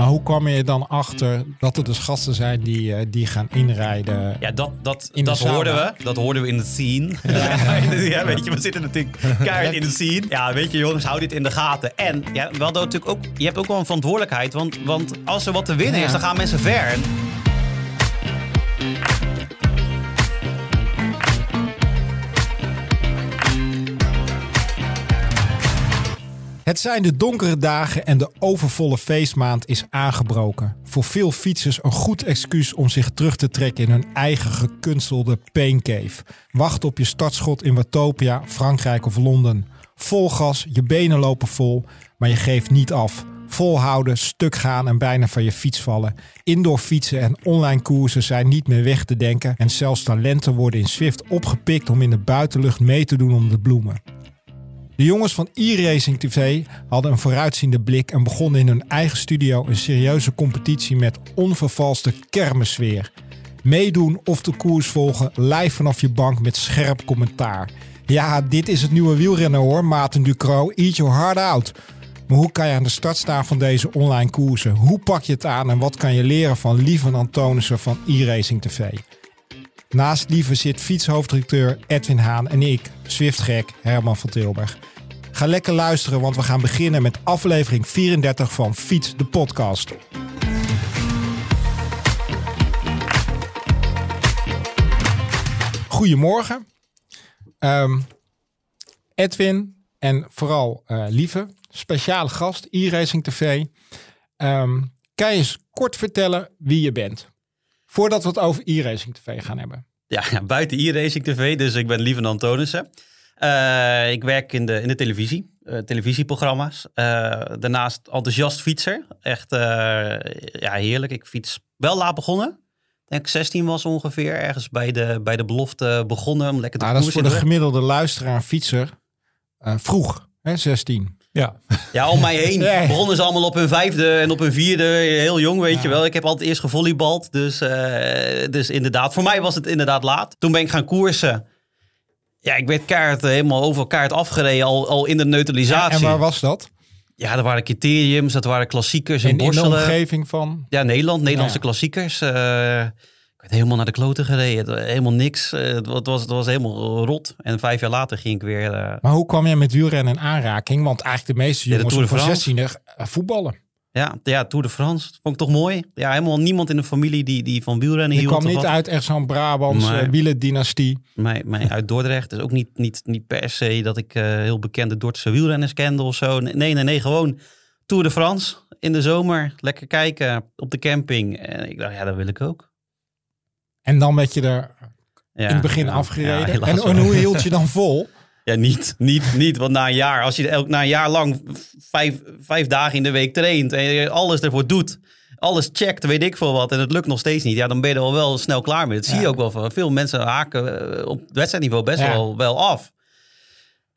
Maar hoe kwam je dan achter dat er dus gasten zijn die, eh, die gaan inrijden? Ja, dat, dat, In dat hoorden we. Dat hoorden we in de scene. Ja. weet je, we zitten natuurlijk keihard in de scene. Ja, weet je jongens, hou dit in de gaten. En ja, we hadden natuurlijk ook, je hebt ook wel een verantwoordelijkheid. Want, want als er wat te winnen Ja. is, dan gaan mensen ver. Het zijn de donkere dagen en de overvolle feestmaand is aangebroken. Voor veel fietsers een goed excuus om zich terug te trekken in hun eigen gekunstelde paincave. Wacht op je startschot in Watopia, Frankrijk of Londen. Vol gas, je benen lopen vol, maar je geeft niet af. Volhouden, stuk gaan en bijna van je fiets vallen. Indoor fietsen en online koersen zijn niet meer weg te denken. En zelfs talenten worden in Swift opgepikt om in de buitenlucht mee te doen om de bloemen. De jongens van e-Racing TV hadden een vooruitziende blik en begonnen in hun eigen studio een serieuze competitie met onvervalste kermissfeer. Meedoen of de koers volgen, live vanaf je bank met scherp commentaar. Ja, dit is het nieuwe wielrennen hoor, Maarten Ducro. Eat your heart out. Maar hoe kan je aan de start staan van deze online koersen? Hoe pak je het aan en wat kan je leren van Lieven Antonissen van e-Racing TV? Naast Lieve zit fietshoofddirecteur Edwin Haan en ik, Zwiftgek Herman van Tilburg. Ga lekker luisteren, want we gaan beginnen met aflevering 34 van Fiets de podcast. Goedemorgen. Ehm, Edwin en vooral eh, Lieve, speciale gast, e-Racing TV. Ehm, kan je eens kort vertellen wie je bent? Voordat we het over e-Racing TV gaan hebben. Ja, ja, buiten e-racing tv, dus ik ben Lieven Antonissen. Eh, ik werk in de, in de televisie, eh, televisieprogramma's. Eh, daarnaast enthousiast fietser. Echt ja, heerlijk. Ik fiets wel laat begonnen. Denk ik 16 was ongeveer. Ergens bij de, bij de belofte begonnen om lekker te Nou, dat is voor de gemiddelde luisteraar fietser vroeg, hè, 16. Ja, Ja, om mij heen Nee. begonnen ze allemaal op hun vijfde en op hun vierde. Heel jong, weet je wel. Ik heb altijd eerst gevolleybald. Dus, eh, dus inderdaad, voor mij was het inderdaad laat. Toen ben ik gaan koersen. Ja, ik werd kaart helemaal over kaart afgereden al, al in de neutralisatie. En waar was dat? Ja, er waren criteriums, dat waren klassiekers in, In, in de omgeving van... Ja, Nederland, Nederlandse Ja. klassiekers. Eh, ik werd helemaal naar de kloten gereden. Helemaal niks. Eh, het, was, het was- helemaal rot. En vijf jaar later ging ik weer... eh, Maar hoe kwam jij met wielrennen in aanraking? Want eigenlijk de meeste Ja, jongens Tour de van France. 16 eh, voetballen. Ja, ja, Tour de France. Vond ik toch mooi. Ja, helemaal niemand in de familie die, die van wielrennen Je hield. kwam of niet wat. uit echt zo'n Brabants Nee. eh, wielendynastie. Mij, mij uit Dordrecht. Dus ook niet, niet, niet per se dat ik heel bekende Dordtse wielrenners kende of zo. Nee, nee, nee. Gewoon Tour de France in de zomer. Lekker kijken op de camping. En ik dacht, ja, dat wil ik ook. En dan werd je er Ja, in het begin ja, afgereden. ja, en, hoe hield je dan vol? Ja, niet, niet, niet. Want na een jaar, als je elk, na een jaar lang vijf, vijf dagen in de week traint en je alles ervoor doet, alles checkt, weet ik veel wat, en het lukt nog steeds niet, ja, dan ben je er al wel snel klaar mee. Dat zie je ook wel van veel mensen haken eh, op wedstrijdniveau best wel, wel af.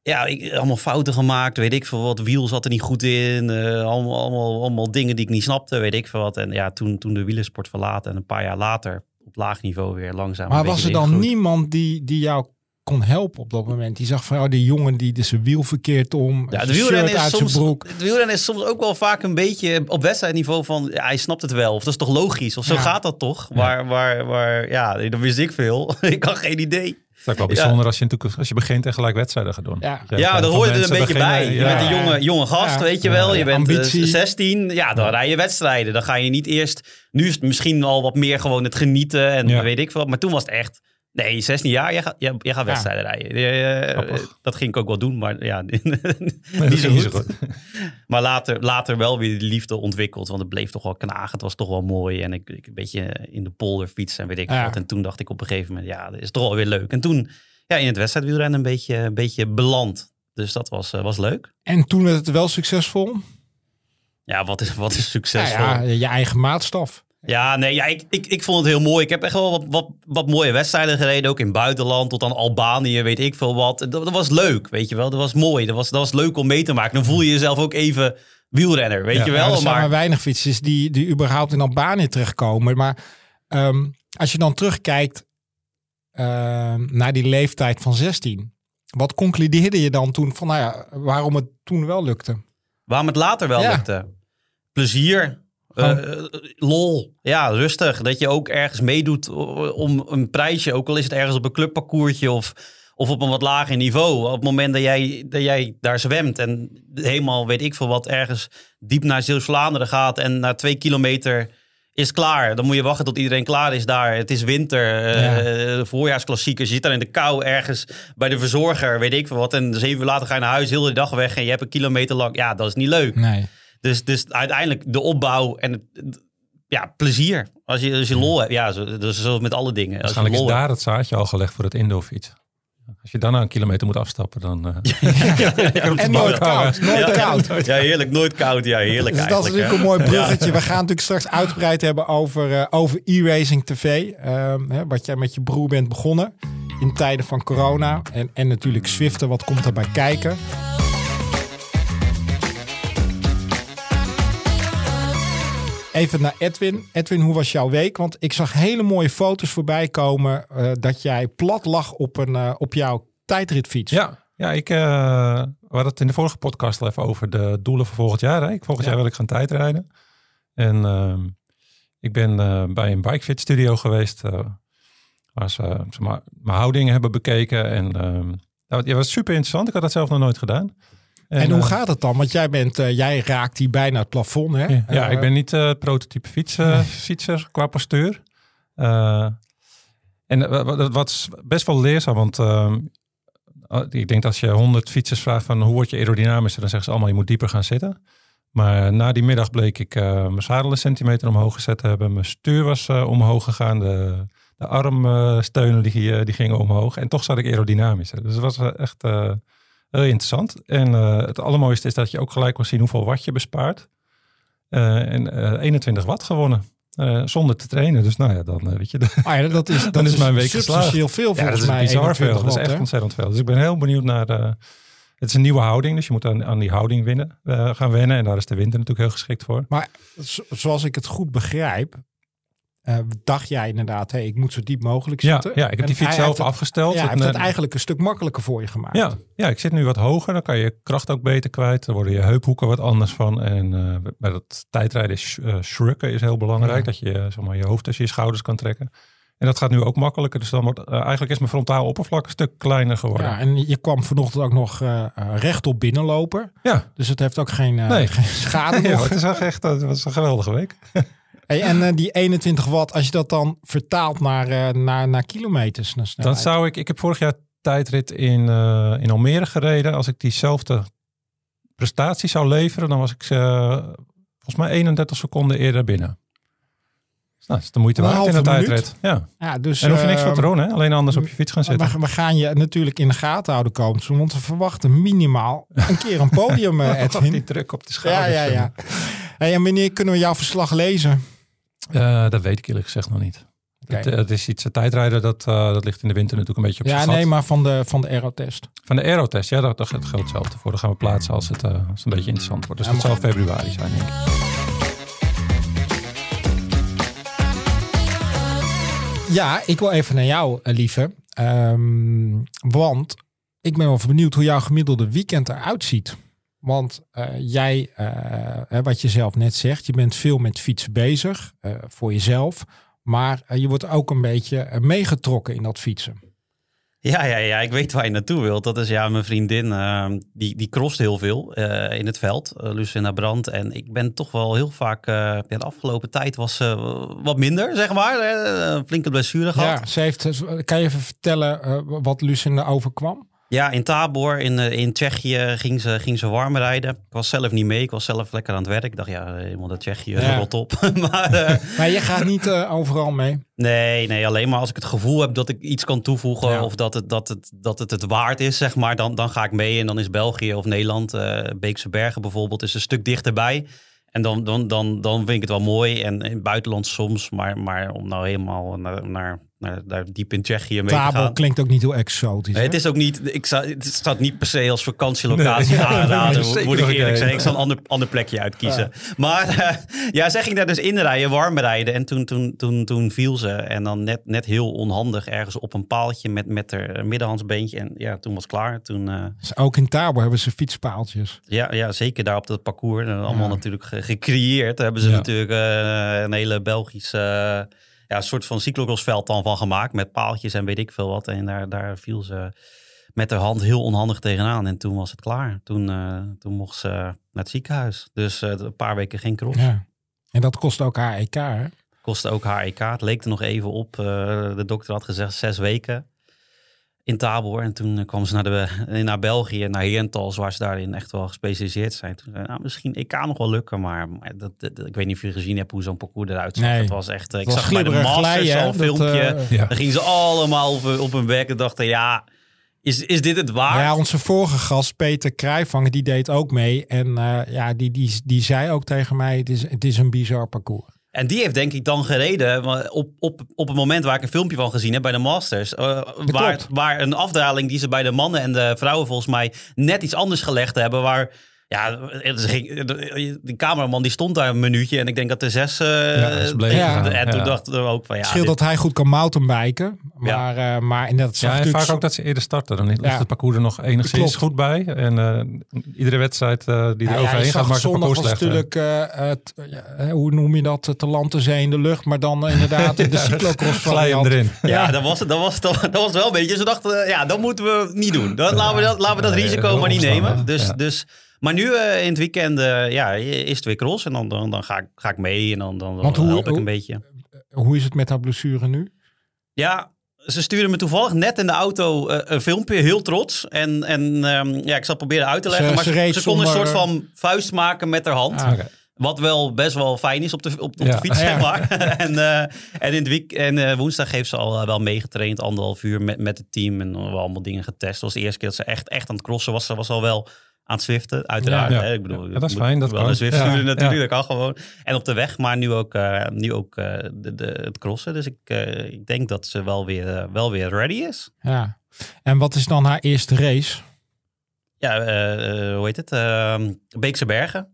Ja, ik, allemaal fouten gemaakt, weet ik veel wat. Wiel zat er niet goed in. eh, allemaal, allemaal, allemaal dingen die ik niet snapte, weet ik veel wat. En ja, toen, toen de wielersport verlaten en een paar jaar later op laag niveau weer langzaam. Maar was er dan niemand die, die jou kon helpen op dat moment? Die zag van, oh, die jongen die is zijn wiel verkeerd om. Ja, de wielrennen shirt is, soms, broek. het wielrennen is soms ook wel vaak een beetje op wedstrijdniveau van... Ja, hij snapt het wel, of dat is toch logisch, of zo Ja. gaat dat toch? Maar, maar, maar ja, dat wist ik veel. ik had geen idee. Het is ook wel Ja. bijzonder als, je natuurlijk, als je begint en gelijk wedstrijden gaat doen. Ja. Ja, eh, hoor je er een beetje bij. Je ja. bent een jonge, jonge gast, Ja. weet je wel. Ja, Je bent eh, ambitie. 16, ja, dan rij je wedstrijden. Dan ga je niet eerst... Nu is het misschien al wat meer gewoon het genieten en Ja. weet ik veel. Maar toen was het echt... Nee, 16 jaar, jij gaat, jij, jij gaat wedstrijden rijden. Eh, dat ging ik ook wel doen, maar ja, niet zo goed. goed. Maar later, later wel weer de liefde ontwikkeld. Want het bleef toch wel knagen. Het was toch wel mooi. En ik, ik een beetje in de polder fietsen en weet ik Ja. wat. En toen dacht ik op een gegeven moment, ja, dat is toch wel weer leuk. En toen ja, in het wedstrijdwielrennen een beetje, een beetje beland. Dus dat was, eh, was leuk. En toen werd het wel succesvol. Ja, wat is, wat is succesvol? ja, Ja, je eigen maatstaf. Nee, ja, ik, ik, ik vond het heel mooi. Ik heb echt wel wat, wat, wat mooie wedstrijden gereden. Ook in het buitenland, tot aan Albanië, weet ik veel wat. Dat, dat was leuk, weet je wel. Dat was mooi. Dat was, dat was leuk om mee te maken. Dan voel je jezelf ook even wielrenner, weet Ja, je Ja, wel. er zijn maar maar, weinig fietsers die, die überhaupt in Albanië terechtkomen. Maar ehm, als je dan terugkijkt ehm, naar die leeftijd van 16. Wat concludeerde je dan toen van, nou ja, waarom het toen wel lukte? Waarom het later wel Ja. lukte. Plezier. Eh, lol. Ja, rustig. Dat je ook ergens meedoet om een prijsje. Ook al is het ergens op een clubparcoursje of, of op een wat lager niveau. Op het moment dat jij, dat jij daar zwemt en helemaal weet ik veel wat ergens diep naar Zeeuws-Vlaanderen gaat en na twee kilometer is klaar. Dan moet je wachten tot iedereen klaar is daar. Het is winter, eh, Ja. voorjaarsklassiekers. Je zit daar in de kou ergens bij de verzorger, weet ik veel wat. En zeven uur later ga je naar huis, heel de dag weg en je hebt een kilometer lang. Ja, dat is niet leuk. Nee. Dus, dus uiteindelijk de opbouw en het, ja, plezier. Als je, als je lol hebt. Ja, zo, dus zoals met alle dingen. Als je Waarschijnlijk is hebt. daar het zaadje al gelegd voor het indoorfiets. Als je dan na een kilometer moet afstappen, dan... eh, En nooit koud. Nooit ja, koud. Ja, heerlijk. Nooit koud. Ja, heerlijk Dus dat is natuurlijk een mooi bruggetje. We gaan natuurlijk straks uitgebreid hebben over, eh, over e-racing tv. Ehm, hè, wat jij met je broer bent begonnen in tijden van corona. En, en natuurlijk Zwiften, wat komt erbij kijken. Even naar Edwin. Edwin, hoe was jouw week? Want ik zag hele mooie foto's voorbij komen eh, dat jij plat lag op, een, eh, op jouw tijdritfiets. Ja, ja ik, eh, we hadden het in de vorige podcast al even over de doelen voor volgend jaar. Hè. Ik, volgend Ja. jaar wil ik gaan tijdrijden. En ehm, ik ben bij een bikefit studio geweest. waar ze zeg maar, mijn houdingen hebben bekeken. En ehm dat was super interessant. Ik had dat zelf nog nooit gedaan. En, hoe eh, gaat het dan? Want jij, bent, eh, jij raakt hier bijna het plafond. Hè? Ja, ja, Eh, ik ben niet het prototype fiets, fietser qua postuur. En wat, is best wel leerzaam, want ah, ik denk dat als je honderd fietsers vraagt van hoe word je aerodynamischer, dan zeggen ze allemaal je moet dieper gaan zitten. Maar na die middag bleek ik mijn zadel een centimeter omhoog gezet te hebben. Mijn stuur was omhoog gegaan. De, de armsteunen die, die gingen omhoog. En toch zat ik aerodynamischer. Dus het was echt heel interessant. En eh, het allermooiste is dat je ook gelijk kon zien hoeveel watt je bespaart. Eh, en eh, 21 watt gewonnen. eh, zonder te trainen. Dus nou ja, dan eh, weet je. Ah ja, dat is, dat Dan is mijn week substantieel veel ja, volgens dat is mij. bizar 21 veel. Dat is watt, echt hè? ontzettend veel. Dus ik ben heel benieuwd naar. eh, het is een nieuwe houding, dus je moet aan, aan die houding winnen, eh, gaan wennen. En daar is de winter natuurlijk heel geschikt voor. Maar zo- zoals ik het goed begrijp, eh, dacht jij inderdaad, hey, ik moet zo diep mogelijk Ja, zitten. ja, ik heb die fiets zelf afgesteld. Ja, hij En, heeft het eh, eigenlijk een stuk makkelijker voor je gemaakt. Ja, ja, ik zit nu wat hoger. Dan kan je kracht ook beter kwijt. Dan worden je heuphoeken wat anders van. En eh, bij dat tijdrijden is uh, shrukken is heel belangrijk. Ja. Dat je zeg maar, je hoofd tussen je schouders kan trekken. En dat gaat nu ook makkelijker. Dus dan wordt eigenlijk is mijn frontaal oppervlak een stuk kleiner geworden. Ja, en je kwam vanochtend ook nog eh, rechtop binnenlopen. Ja, Dus het heeft ook geen, eh, Nee. geen schade ja, nog. het is echt, echt het was een geweldige week. Hey, en eh, die 21 watt, als je dat dan vertaalt naar, eh, naar, naar kilometers. Naar Dan zou ik, ik heb vorig jaar tijdrit in, eh, in Almere gereden. Als ik diezelfde prestatie zou leveren, dan was ik volgens mij 31 seconden eerder binnen. Dus, nou, dat is de moeite waard in minuut? tijdrit. Ja. ja, dus, En hoef je niks voor te doen, hè? alleen anders op je fiets gaan zitten. We, we gaan je natuurlijk in de gaten houden seizoen, Want we verwachten minimaal een keer een podium, Edwin. die druk op de Ja, schouders. ja, ja. Hey, en wanneer kunnen we jouw verslag lezen? Eh, dat weet ik eerlijk gezegd nog niet. Het, eh, het is iets, tijdrijden, dat, eh, dat ligt in de winter natuurlijk een beetje op Ja, nee, maar van de, van de aerotest. Van de aerotest, ja, dat, dat geldt hetzelfde voor. Dan gaan we plaatsen als het, eh, als het een beetje interessant wordt. Dus Ja, dat zal februari zijn, denk ik. Ja, ik wil even naar jou, lieve. Ehm, want ik ben wel benieuwd hoe jouw gemiddelde weekend eruit ziet. Want eh, jij, eh, wat je zelf net zegt, je bent veel met fietsen bezig eh, voor jezelf. Maar je wordt ook een beetje meegetrokken in dat fietsen. Ja, ja, ja, ik weet waar je naartoe wilt. Dat is ja, mijn vriendin, eh, die, die crost heel veel in het veld, Lucinda Brandt. En ik ben toch wel heel vaak, ja, de afgelopen tijd was ze wat minder, zeg maar. Een flinke blessure gehad. Ja, ze heeft, kan je even vertellen wat Lucinda overkwam? Ja, in Tabor in, eh, in Tsjechië ging ze, ging ze warm rijden. Ik was zelf niet mee. Ik was zelf lekker aan het werk. Ik dacht, ja, helemaal dat Tsjechië, Ja. rot op. maar eh, Maar je gaat niet eh, overal mee. nee, nee, alleen maar als ik het gevoel heb dat ik iets kan toevoegen... Ja. of dat het, dat, het, dat het het waard is, zeg maar, dan, dan ga ik mee. En dan is België of Nederland, Beekse Bergen bijvoorbeeld, is een stuk dichterbij. En dan, dan, dan, dan vind ik het wel mooi. En in het buitenland soms, maar, maar om nou helemaal naar, naar, naar, daar diep in Tsjechië mee Tabel gaan. klinkt ook niet heel exotisch. Nee, het is ook niet, ik zou, het staat niet per se als vakantielocatie Nee. aanraden, Nee, moet ik eerlijk zeggen. Ik zal een ander, ander plekje uitkiezen. Maar eh, ja, zij ging daar dus inrijden, warm rijden. En toen, toen, toen, toen viel ze. En dan net, net heel onhandig ergens op een paaltje met, met haar middenhandsbeentje. En ja, toen was het klaar. Toen, eh, Dus ook in Tabor hebben ze fietspaaltjes. ja, ja, zeker daar op dat parcours. En allemaal Ja. natuurlijk ge- gecreëerd. Daar hebben ze Ja. natuurlijk eh, een hele Belgische... ja, soort van cyclocrossveld dan van gemaakt. Met paaltjes en weet ik veel wat. En daar, daar viel ze met haar hand heel onhandig tegenaan. En toen was het klaar. Toen, eh, toen mocht ze naar het ziekenhuis. Dus eh, een paar weken geen cross. Ja. En dat kost ook haar EK, hè? Kostte ook haar EK. Het leek er nog even op. Eh, de dokter had gezegd zes weken in Tabor. En toen eh, kwam ze naar, de, naar België, naar Herentals, waar ze daarin echt wel gespecialiseerd zijn. Toen zei nou, misschien EK nog wel lukken, maar, maar dat, dat- ik weet niet of je gezien hebt hoe zo'n parcours eruit zag. Nee. Het was echt, eh, ik was zag bij de Masters Dat, filmpje. eh, Ja. Dan gingen ze allemaal op, op hun werk en dachten, ja, is, is dit het waar? Ja, onze vorige gast, Peter Krijvanger, die deed ook mee. En eh, ja, die, die, die zei ook tegen mij, het is, het is een bizar parcours. En die heeft denk ik dan gereden op, op, op het moment waar ik een filmpje van gezien heb bij de Masters. eh, waar, waar een afdaling die ze bij de mannen en de vrouwen volgens mij net iets anders gelegd hebben. Waar, ja, die cameraman die stond daar een minuutje en ik denk dat de zes... eh, Ja, is bleef Ja. En toen Ja. dachten we ook van ja... Het scheelt dit- dat hij goed kan mountainbiken. Maar, eh maar inderdaad, zag Ja, en vaak ook dat ze eerder starten. Dan ligt Ja. het parcours er nog enigszins Klopt. goed bij. En eh, iedere wedstrijd eh, die er Ja, ja, overheen gaat, maakt het zondag parcours was slechter. natuurlijk, eh, ja, hoe noem je dat, te land, te zee in de lucht. Maar dan inderdaad de cyclocross variant. erin. Ja, dat was, het- dat, was, dat, was wel een beetje. Ze dachten, ja, dat moeten we niet doen. Dat, laten, we dat, laten we dat risico maar niet nemen. Dus, Ja. dus, maar nu eh, in het weekend eh, ja, is het weer cross. En dan, dan, dan ga, ik, ga ik mee en dan, dan, Want dan hoe- help ik hoe- een beetje. Hoe is het met haar blessure nu? Ja, ze sturen me toevallig net in de auto eh, een filmpje, heel trots. En, en ehm, ja, ik zal proberen uit te leggen. Ze- maar ze ze, reed ze kon een soort van vuist maken met haar hand. Ah. Wat wel best wel fijn is op de, op, op Ja. de fiets, Ja. zeg maar. en, eh, en in het week en eh, woensdag heeft ze al eh, wel meegetraind, anderhalf uur met, met het team. En wel allemaal dingen getest. Dat was de eerste keer dat ze echt, echt aan het crossen was. Ze was al wel aan het zwiften, uiteraard. Ja. Hè? Ik bedoel, Ja, dat is fijn, dat wel kan. een Zwift sturen natuurlijk, dat kan gewoon. En op de weg, maar nu ook, eh, nu ook eh, de, de, het crossen. Dus ik, eh, ik denk dat ze wel weer, wel weer ready is. Ja. En wat is dan haar eerste race? Ja, hoe heet het? Ehm, Beekse Bergen.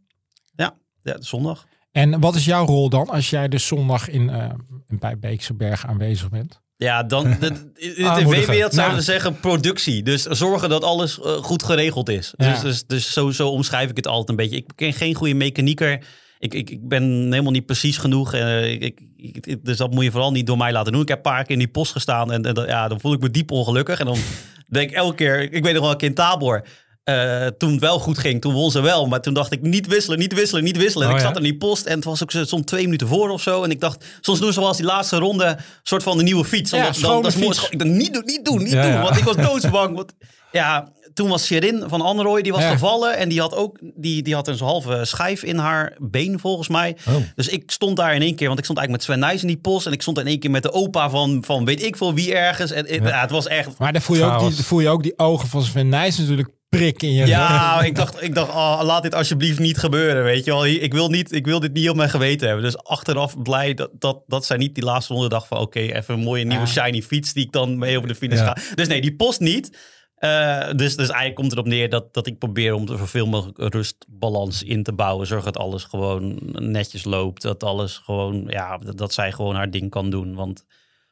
Ja, ja, zondag. En wat is jouw rol dan als jij dus zondag in, eh, bij Beekse Berg aanwezig bent? Ja, dan de, in de tv-wereld zouden Nou. we zeggen productie. Dus zorgen dat alles eh, goed geregeld is. Ja. Dus, dus, dus zo, zo omschrijf ik het altijd een beetje. Ik ben geen goede mechanieker. Ik, ik, ik ben helemaal niet precies genoeg. Eh, ik, dus dat moet je vooral niet door mij laten doen. Ik heb een paar keer in die post gestaan en, ja, dan voel ik me diep ongelukkig. En dan denk ik elke keer, ik weet nog wel een keer in Tabor. Eh, toen het wel goed ging, toen won ze wel. Maar toen dacht ik, niet wisselen, niet wisselen, niet wisselen. En Oh, ik ja? zat in die post en het was ook zo- stond twee minuten voor of zo. En ik dacht, soms doen ze wel als die laatste ronde soort van de nieuwe fiets. Ja, is mooi. fiets. Ik dacht, niet doen, niet doen, niet Ja, doen. Want ik was doodsbang. Want, ja, toen was Sherin van Anrooy, die was gevallen. En die had ook die, die had een halve schijf in haar been, volgens mij. Oh. Dus ik stond daar in één keer, want ik stond eigenlijk met Sven Nijs in die post. En ik stond in één keer met de opa van, van weet ik veel wie ergens. En het- ja. het was echt... Maar dan voel je, ook die, dan voel je ook die ogen van Sven Nijs natuurlijk prikken in je Ja, ik dacht, ik dacht oh, laat dit alsjeblieft niet gebeuren, weet je wel. Ik wil, niet, ik wil dit niet op mijn geweten hebben. Dus achteraf blij dat, dat, dat zij niet die laatste ronde dacht van... oké, even een mooie nieuwe Ja. shiny fiets die ik dan mee over de finish Ja. ga. Dus nee, die post niet. Eh, dus, dus eigenlijk komt het erop neer dat, dat ik probeer om er zoveel mogelijk rustbalans in te bouwen. Zorg dat alles gewoon netjes loopt. Dat alles gewoon, ja, dat, dat zij gewoon haar ding kan doen. Want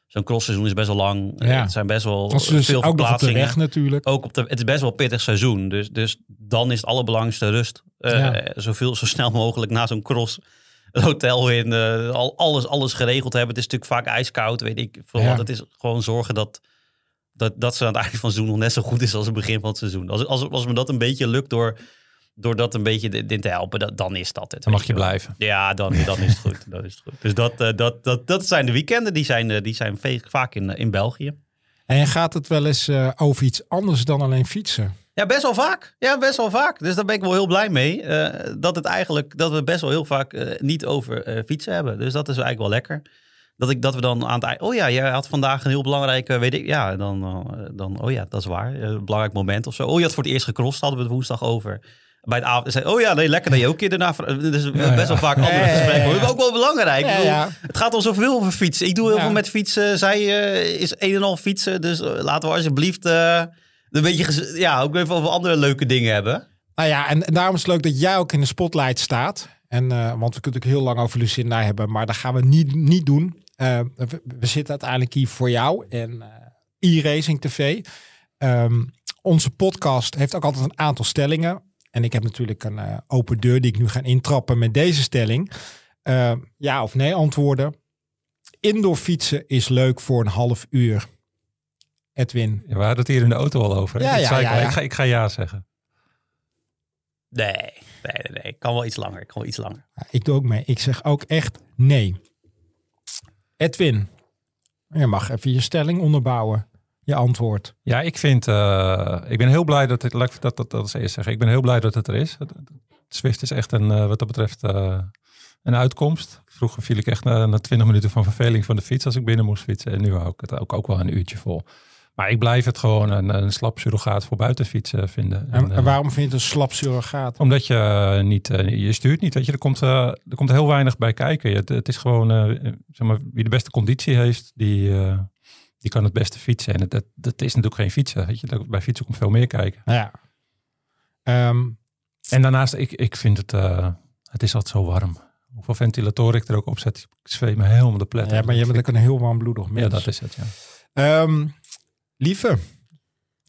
zo'n crossseizoen is best wel lang. Ja. Het zijn best wel dus veel ook nog op de verplaatsingen weg natuurlijk. ook op de, het is best wel pittig seizoen. Dus, dus dan is het allerbelangrijkste rust. Ja. Zoveel, zo snel mogelijk na zo'n cross het hotel in. eh, al, alles, alles geregeld hebben. Het is natuurlijk vaak ijskoud, weet ik. Veel Ja. Het is gewoon zorgen dat, dat, dat ze aan het einde van het seizoen nog net zo goed is als het begin van het seizoen. Als, als, als me dat een beetje lukt door, door dat een beetje in te helpen, dat, dan is dat het. Dan mag je wel. blijven. Ja, dan, dan is het goed. Dan is het goed. Dus dat, eh, dat, dat, dat zijn de weekenden. Die zijn, eh, die zijn vaak in, in België. En gaat het wel eens eh, over iets anders dan alleen fietsen? Ja, best wel vaak. Ja, best wel vaak. Dus daar ben ik wel heel blij mee. eh, dat het eigenlijk, dat we best wel heel vaak eh, niet over eh, fietsen hebben. Dus dat is eigenlijk wel lekker. Dat, ik, dat we dan aan het eind. Oh ja, jij had vandaag een heel belangrijk. eh, weet ik. Ja, dan, eh, dan. Oh ja, dat is waar. eh, Een belangrijk moment of zo. Oh, je had voor het eerst gecrossed. Hadden we het woensdag over. Bij het avond zei, oh ja, nee, lekker dat je ook keer daarna... Dus Ja, best wel vaak andere gesprekken. Dat is ook wel belangrijk. Ik bedoel. Het gaat al zoveel over fietsen. Ik doe heel veel met fietsen. Zij eh, is een en al fietsen. Dus eh, laten we alsjeblieft eh, een beetje... Ja, ook even over andere leuke dingen hebben. Nou ja, en, en daarom is het leuk dat jij ook in de spotlight staat. En, eh, want we kunnen ook heel lang over Lucinda hebben, maar dat gaan we niet, niet doen. Eh, we, we zitten uiteindelijk hier voor jou en eh e-racing TV. Ehm, onze podcast heeft ook altijd een aantal stellingen. En ik heb natuurlijk een eh, open deur die ik nu ga intrappen met deze stelling. Eh, ja of nee antwoorden. Indoor fietsen is leuk voor een half uur. Edwin. Ja, we hadden het hier in de auto al over. Ja, Dat ja, zei ik, ja, al. ja. Ik, ga, ik ga ja zeggen. Nee, nee, nee. nee. Ik kan wel iets langer. Ik kan wel iets langer. Ja, Ik doe ook mee. Ik zeg ook echt nee. Edwin, je mag even je stelling onderbouwen. Je antwoord. Ja, ik vind, eh, ik ben heel blij dat het, laat ik dat, dat, dat als eerst zeggen. Ik ben heel blij dat het er is. Zwift is echt een, eh, wat dat betreft, eh, een uitkomst. Vroeger viel ik echt na, na 20 minuten van verveling van de fiets als ik binnen moest fietsen. En nu hou ik het ook, ook wel een uurtje vol. Maar ik blijf het gewoon een, een slap surrogaat voor buitenfietsen vinden. En, waarom vind je het een slap surrogaat? omdat je niet, je stuurt niet, weet je. Er komt, er komt heel weinig bij kijken. Het, het is gewoon, zeg maar, wie de beste conditie heeft, die, die kan het beste fietsen. En dat, dat is natuurlijk geen fietsen, weet je. Bij fietsen komt veel meer kijken. Ja. Ehm, En daarnaast, ik, ik vind het, eh, het is altijd zo warm. Hoeveel ventilatoren ik er ook op zet, ik zweet me helemaal de plet. ja, maar je bent ook een heel warmbloedig mens. Ja, dat is het, ja. Ehm, lieve.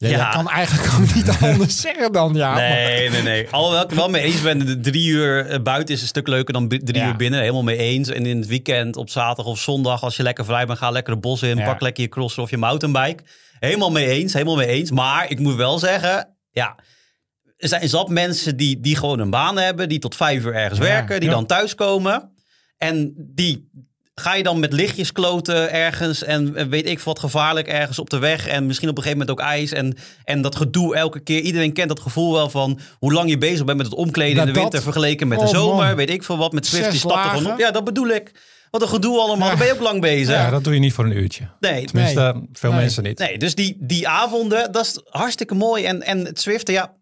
Ja, Ja. Dat kan eigenlijk ook niet anders zeggen dan ja. Nee, nee, nee. Alhoewel ik wel mee eens ben. De drie uur eh, buiten is een stuk leuker dan drie Ja. uur binnen. Helemaal mee eens. En in het weekend, op zaterdag of zondag, als je lekker vrij bent, ga lekker de bos in. Ja. Pak lekker je crosser of je mountainbike. Helemaal mee eens, helemaal mee eens. Maar ik moet wel zeggen, ja... Er zijn zat mensen die, die gewoon een baan hebben, die tot vijf uur ergens werken, die dan thuiskomen. En die ga je dan met lichtjes kloten ergens en weet ik wat gevaarlijk ergens op de weg en misschien op een gegeven moment ook ijs en, en dat gedoe elke keer. Iedereen kent dat gevoel wel van hoe lang je bezig bent met het omkleden Nou, in de dat- winter vergeleken met Oh, de zomer. man. Weet ik veel wat met Swift die stapt op. Ja, dat bedoel ik. Wat een gedoe allemaal. Ja. Dan ben je ook lang bezig. Ja, dat doe je niet voor een uurtje. Nee, Tenminste, veel Nee. mensen niet. Nee, dus die, die avonden, dat is hartstikke mooi. En, en het Zwiften, ja,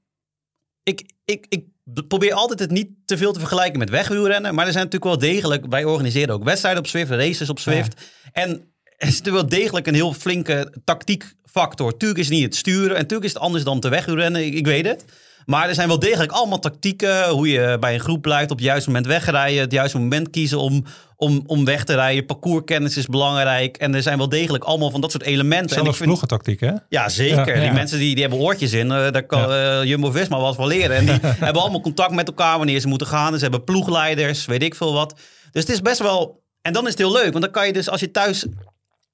ik, ik, ik probeer altijd het niet te veel te vergelijken met wegwielrennen. Maar er zijn natuurlijk wel degelijk, wij organiseren ook wedstrijden op Zwift, races op Zwift. En er is natuurlijk wel degelijk een heel flinke tactiekfactor. Tuurlijk is het niet het sturen en natuurlijk is het anders dan te wegwielrennen, ik, ik weet het. Maar er zijn wel degelijk allemaal tactieken. Hoe je bij een groep blijft, op het juiste moment wegrijden. Het juiste moment kiezen om, om, om weg te rijden. Parcourskennis is belangrijk. En er zijn wel degelijk allemaal van dat soort elementen. en Zelfs vind, ploegentactiek, hè? ja, zeker. Ja. Die Ja. mensen die, die hebben oortjes in. eh, daar kan eh, Jumbo-Visma wat van leren. En die hebben allemaal contact met elkaar wanneer ze moeten gaan. Dus ze hebben ploegleiders, weet ik veel wat. Dus het is best wel... En dan is het heel leuk. Want dan kan je dus als je thuis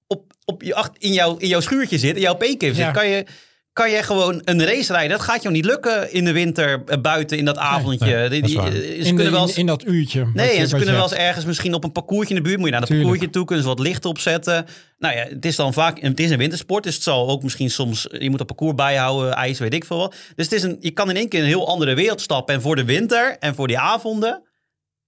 op, op je, acht- in, jouw, in jouw schuurtje zit, in jouw peekever zit, Ja. kan je... Kan je gewoon een race rijden? Dat gaat jou niet lukken in de winter eh, buiten in dat avondje. nee, dat waar. eh, ze in, de- kunnen wel in, eens- in dat uurtje. Nee, en ze kunnen wel eens ergens misschien op een parcoursje in de buurt. Moet je naar dat Tuurlijk. parcoursje toe, kunnen ze wat licht opzetten. Nou ja, het is dan vaak, het is een wintersport, dus het zal ook misschien soms, je moet een parcours bijhouden, ijs, weet ik veel wat. Dus het is een, je kan in één keer een heel andere wereld stappen. En voor de winter en voor die avonden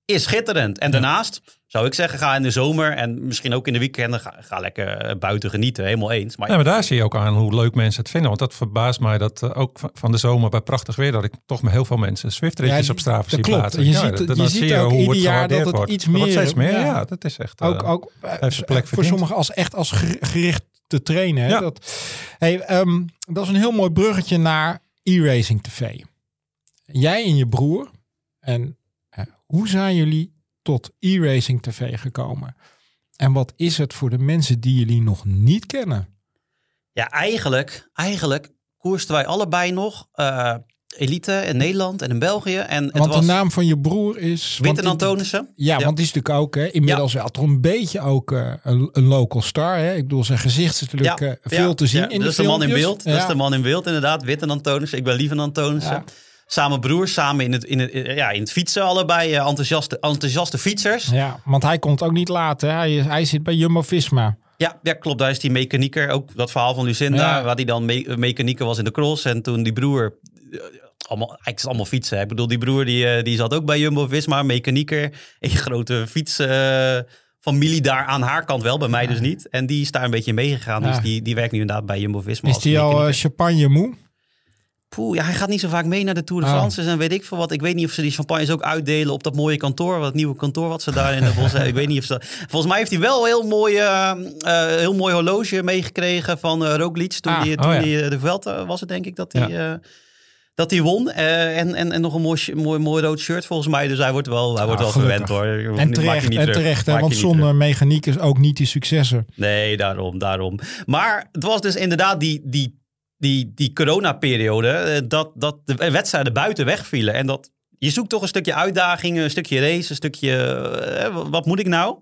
is schitterend. En daarnaast zou ik zeggen, ga in de zomer en misschien ook in de weekenden, ga, ga lekker eh, buiten genieten, helemaal eens. Maar Ja, maar daar zie je ook aan hoe leuk mensen het vinden. Want dat verbaast mij dat eh, ook van- de zomer bij prachtig weer... dat ik toch met heel veel mensen Swift-ritjes Ja, op Strava dat zie klopt. plaatsen. Je Ja, ziet dan je zie ziet je ook hoe ieder het jaar dat het wordt. iets Er wordt meer- steeds meer, ja. ja. dat is echt... ook, ook eh, heeft zijn plek voor verdiend. sommigen als echt als ger- gericht te trainen. Hè? Ja. Dat, hey, ehm, dat is een heel mooi bruggetje naar e-racing tv. Jij en je broer. En hoe zijn jullie tot e-racing tv gekomen? En wat is het voor de mensen die jullie nog niet kennen? ja, eigenlijk, eigenlijk koersten wij allebei nog eh, elite in Nederland en in België. En het Want was de naam van je broer is... Witten dit- Antonissen. Ja, Ja. want die is natuurlijk ook hè, inmiddels wel toch een beetje ook eh, een, een local star. Hè? Ik bedoel, zijn gezicht is natuurlijk eh, veel te zien ja, in dat de is de man in beeld. Dat is de man in beeld, inderdaad. Witten Antonissen. Ik ben Lieven Antonissen. Samen broers, samen in het, in het, eh, ja, in het fietsen allebei. eh, enthousiaste, enthousiaste fietsers. Ja, want hij komt ook niet later. Hij, is- hij zit bij Jumbo-Visma. Ja, ja, klopt. Daar is die mechanieker. Ook dat verhaal van Lucinda. Ja. Waar die dan me mechanieker was in de cross. En toen die broer... eh, Allemaal, eigenlijk is allemaal fietsen. hè. Ik bedoel, die broer die, die zat ook bij Jumbo-Visma. Mechanieker. Een grote fietsfamilie daar aan haar kant wel. Bij mij dus niet. En die is daar een beetje meegegaan. Ja. Dus die, die werkt nu inderdaad bij Jumbo-Visma. Is als die al champagne moe? Poeh, ja, hij gaat niet zo vaak mee naar de Tour de Oh. France. En weet ik veel wat. Ik weet niet of ze die champagnes ook uitdelen op dat mooie kantoor. Wat nieuwe kantoor wat ze daar in de bos hebben. Ik weet niet of ze... Volgens mij heeft hij wel een heel mooi, eh, eh, heel mooi horloge meegekregen van Roglic. Toen Ah, die, oh toen ja. die, de Vuelta was het denk ik dat hij... dat hij won. En, en, en nog een mooi, mooi, mooi rood shirt volgens mij. Dus hij wordt wel, hij wordt wel verwend gelukkig. hoor. En terecht, en terecht hè, want zonder mechaniek is ook niet die successen. Nee, daarom, daarom. Maar het was dus inderdaad die, die, die, die coronaperiode eh, dat, dat de wedstrijden buiten wegvielen. En dat je zoekt toch een stukje uitdaging, een stukje race, een stukje eh, wat moet ik nou?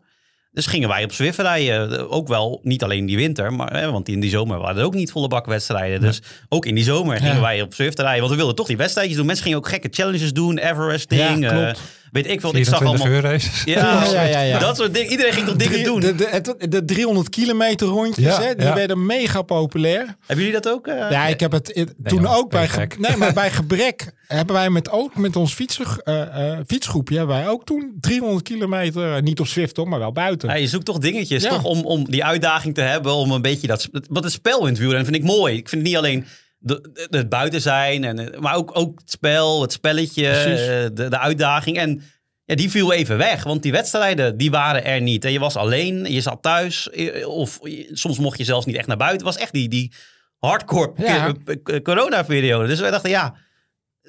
Dus gingen wij op Zwift rijden. Eh, Ook wel, niet alleen die winter, maar, eh, want in die zomer waren er ook niet volle bak wedstrijden. Dus ook in die zomer gingen Ja. wij op Zwift rijden. Want we wilden toch die wedstrijdjes doen. Mensen gingen ook gekke challenges doen, Everesting. Ja, eh, klopt. Weet ik veel. Ik zag 24 allemaal... Ja, Ja, ja, ja, ja. dat soort dingen. Iedereen ging toch dingen Drie- doen. De, de, het- de 300 kilometer rondjes, Ja, hè, die ja. werden mega populair. Hebben jullie dat ook? eh? Ja, ik heb het toen joh, ook bij, ge- gek. nee, maar bij gebrek hebben wij met ook met ons fietser, eh, eh, fietsgroepje hebben wij ook toen 300 kilometer, niet op Zwift hoor, maar wel buiten. Ja, je zoekt toch dingetjes Ja. toch om, om die uitdaging te hebben. Om een beetje dat... Wat het spel in het wielrennen vind ik mooi. Ik vind het niet alleen de, het buiten zijn. En, eh, maar ook, ook het spel, het spelletje, eh, de, de uitdaging. En ja, die viel even weg. Want die wedstrijden, die waren er niet. En je was alleen, je zat thuis. eh, Of soms mocht je zelfs niet echt naar buiten. Het was echt die, die hardcore Ja. corona-periode. Dus wij dachten, ja...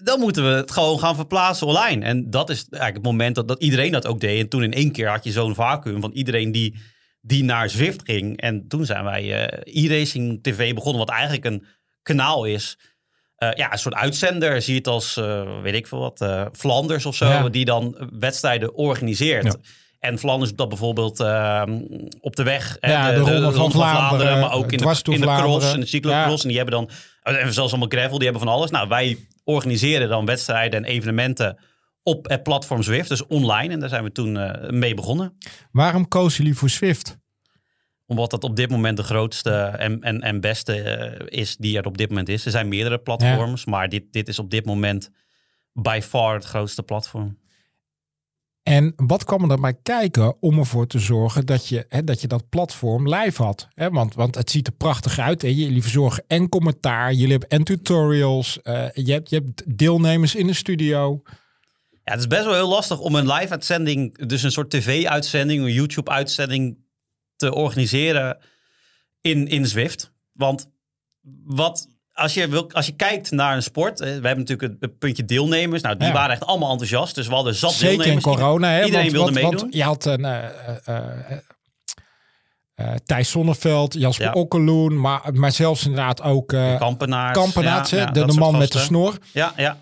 Dan moeten we het gewoon gaan verplaatsen online. En dat is eigenlijk het moment dat, dat iedereen dat ook deed. En toen in één keer had je zo'n vacuüm van iedereen die, die naar Zwift ging. En toen zijn wij eh e-racing TV begonnen, wat eigenlijk een kanaal is. Eh, ja, een soort uitzender. Zie je het als, eh, weet ik veel wat, Flanders of zo. Ja. Die dan wedstrijden organiseert. Ja. En Flanders doet dat bijvoorbeeld eh, op de weg. Ja, de Ronde van Vlaanderen, maar ook in de, in de cross en de cyclocross. En die hebben dan, en zelfs allemaal gravel, die hebben van alles. Nou, wij organiseren dan wedstrijden en evenementen op het platform Zwift, dus online. En daar zijn we toen mee begonnen. Waarom kozen jullie voor Zwift? Omdat dat op dit moment de grootste en, en, en beste eh, is die er op dit moment is. Er zijn meerdere platforms, maar dit, dit is op dit moment by far het grootste platform. En wat kwam er bij kijken om ervoor te zorgen dat je, hè, dat, je dat platform live had? Hè? Want, want het ziet er prachtig uit. Hè? Jullie verzorgen en commentaar, jullie hebben en tutorials. eh, je, hebt, je hebt deelnemers in de studio. Ja, het is best wel heel lastig om een live uitzending, dus een soort tv-uitzending, een YouTube-uitzending te organiseren in, in Zwift. Want wat, als je, wil, als je kijkt naar een sport, we hebben natuurlijk het, puntje deelnemers. Nou, die Ja. waren echt allemaal enthousiast. Dus we hadden zat Zeker in deelnemers. corona. Hè? Iedereen want, wilde want, meedoen. Want je had een... eh, eh, eh, Thijs Sonneveld, Jasper Ja. Okkeloen, maar, maar zelfs inderdaad ook eh Kampenaars. Ja, ja, de, de man met de snor. Ja, ja.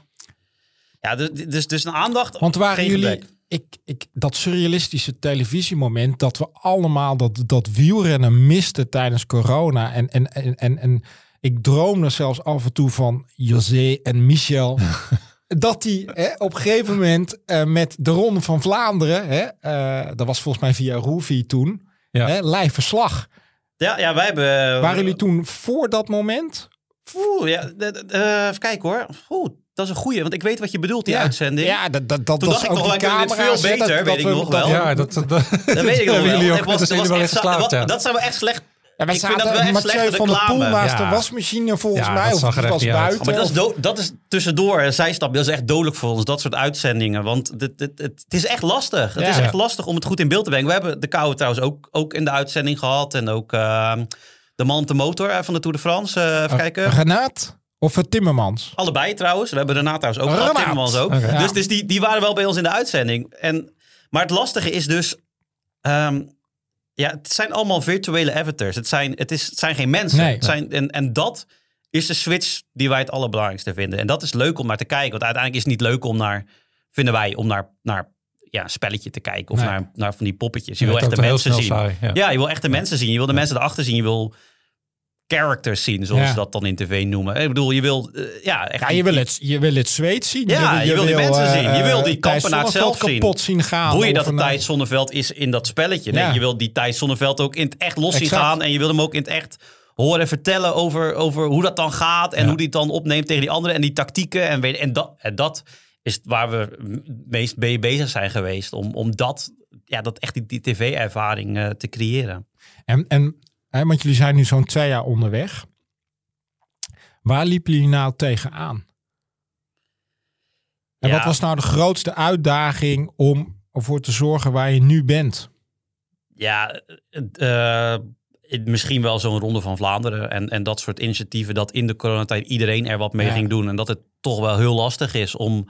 Ja, dus, dus, dus een aandacht. Want waren jullie. Ik, ik, dat surrealistische televisiemoment dat we allemaal dat, dat wielrennen misten tijdens corona. En, en, en, en, en ik droomde zelfs af en toe van José en Michel. dat die hè, op een gegeven moment eh, met de Ronde van Vlaanderen, hè, eh, dat was volgens mij via Roevi toen, Ja. hè, live verslag. Ja, ja, wij hebben... Waren jullie toen voor dat moment? Oeh, ja, de- de- eh, even kijken hoor. Oeh, dat is een goeie, want ik weet wat je bedoelt, die Ja. uitzending. Ja, dat, dat, dat Toen was dacht ik ook nog wel, dit veel beter, weet ik nog wel. Ja, dat, dat, dat, weet ik nog wel. ook. Dat zijn het jullie wel was eens echt- geslaagd, wat- ja. Dat zijn we echt slecht. Ja, wij Ik vind zaten dat wel echt Mathieu van der Poel naast de Ja. wasmachine volgens Ja, mij. dat Of was buiten. Maar dat is, do- dat is tussendoor een zijstapje. Dat is echt dodelijk voor ons, dat soort uitzendingen. Want dit, dit, het, het is echt lastig. Het Ja. is echt lastig om het goed in beeld te brengen. We hebben de Koude trouwens ook, ook in de uitzending gehad. En ook eh, de man op de motor eh, van de Tour de France. eh, even kijken. Renaat of uh, Timmermans? Allebei trouwens. We hebben daarna trouwens ook gehad. Timmermans ook. Dus, dus die, die waren wel bij ons in de uitzending. En, maar het lastige is dus... ehm, ja, het zijn allemaal virtuele avatars. Het zijn, het is, het zijn geen mensen. Nee. Het zijn, en, en dat is de switch die wij het allerbelangrijkste vinden. En dat is leuk om naar te kijken. Want uiteindelijk is het niet leuk om naar... Vinden wij om naar... naar ja, een spelletje te kijken of Nee. naar, naar van die poppetjes. Je wil het echt de mensen zien. snel saai, ja. Ja, je wil echt de mensen zien. Je wil de mensen erachter zien. Je wil characters zien, zoals Ja. ze dat dan in tv noemen. Ik bedoel, je wil eh, ja, echt Ja, die- je wil het, je wil het zweet zien. Ja, je wil die mensen zien. Je wil die eh, Thijs Kampenaert Zonneveld zelf zien. kapot zien gaan. Boeien dat of de Thijs Zonneveld is in dat spelletje. Nee, Ja. je wil die Thijs Zonneveld ook in het echt los zien gaan. En je wil hem ook in het echt horen vertellen over, over hoe dat dan gaat. En hoe die het dan opneemt tegen die anderen. En die tactieken. En, weet, en, dat, en dat is waar we meest mee bezig zijn geweest. Om, om dat, ja, dat echt die, die tv-ervaring eh, te creëren. En, en hè, want jullie zijn nu zo'n twee jaar onderweg. Waar liepen jullie nou tegenaan? En Ja. wat was nou de grootste uitdaging om ervoor te zorgen waar je nu bent? Ja, eh, misschien wel zo'n Ronde van Vlaanderen en, en dat soort initiatieven. Dat in de coronatijd iedereen er wat mee Ja. ging doen. En dat het toch wel heel lastig is om,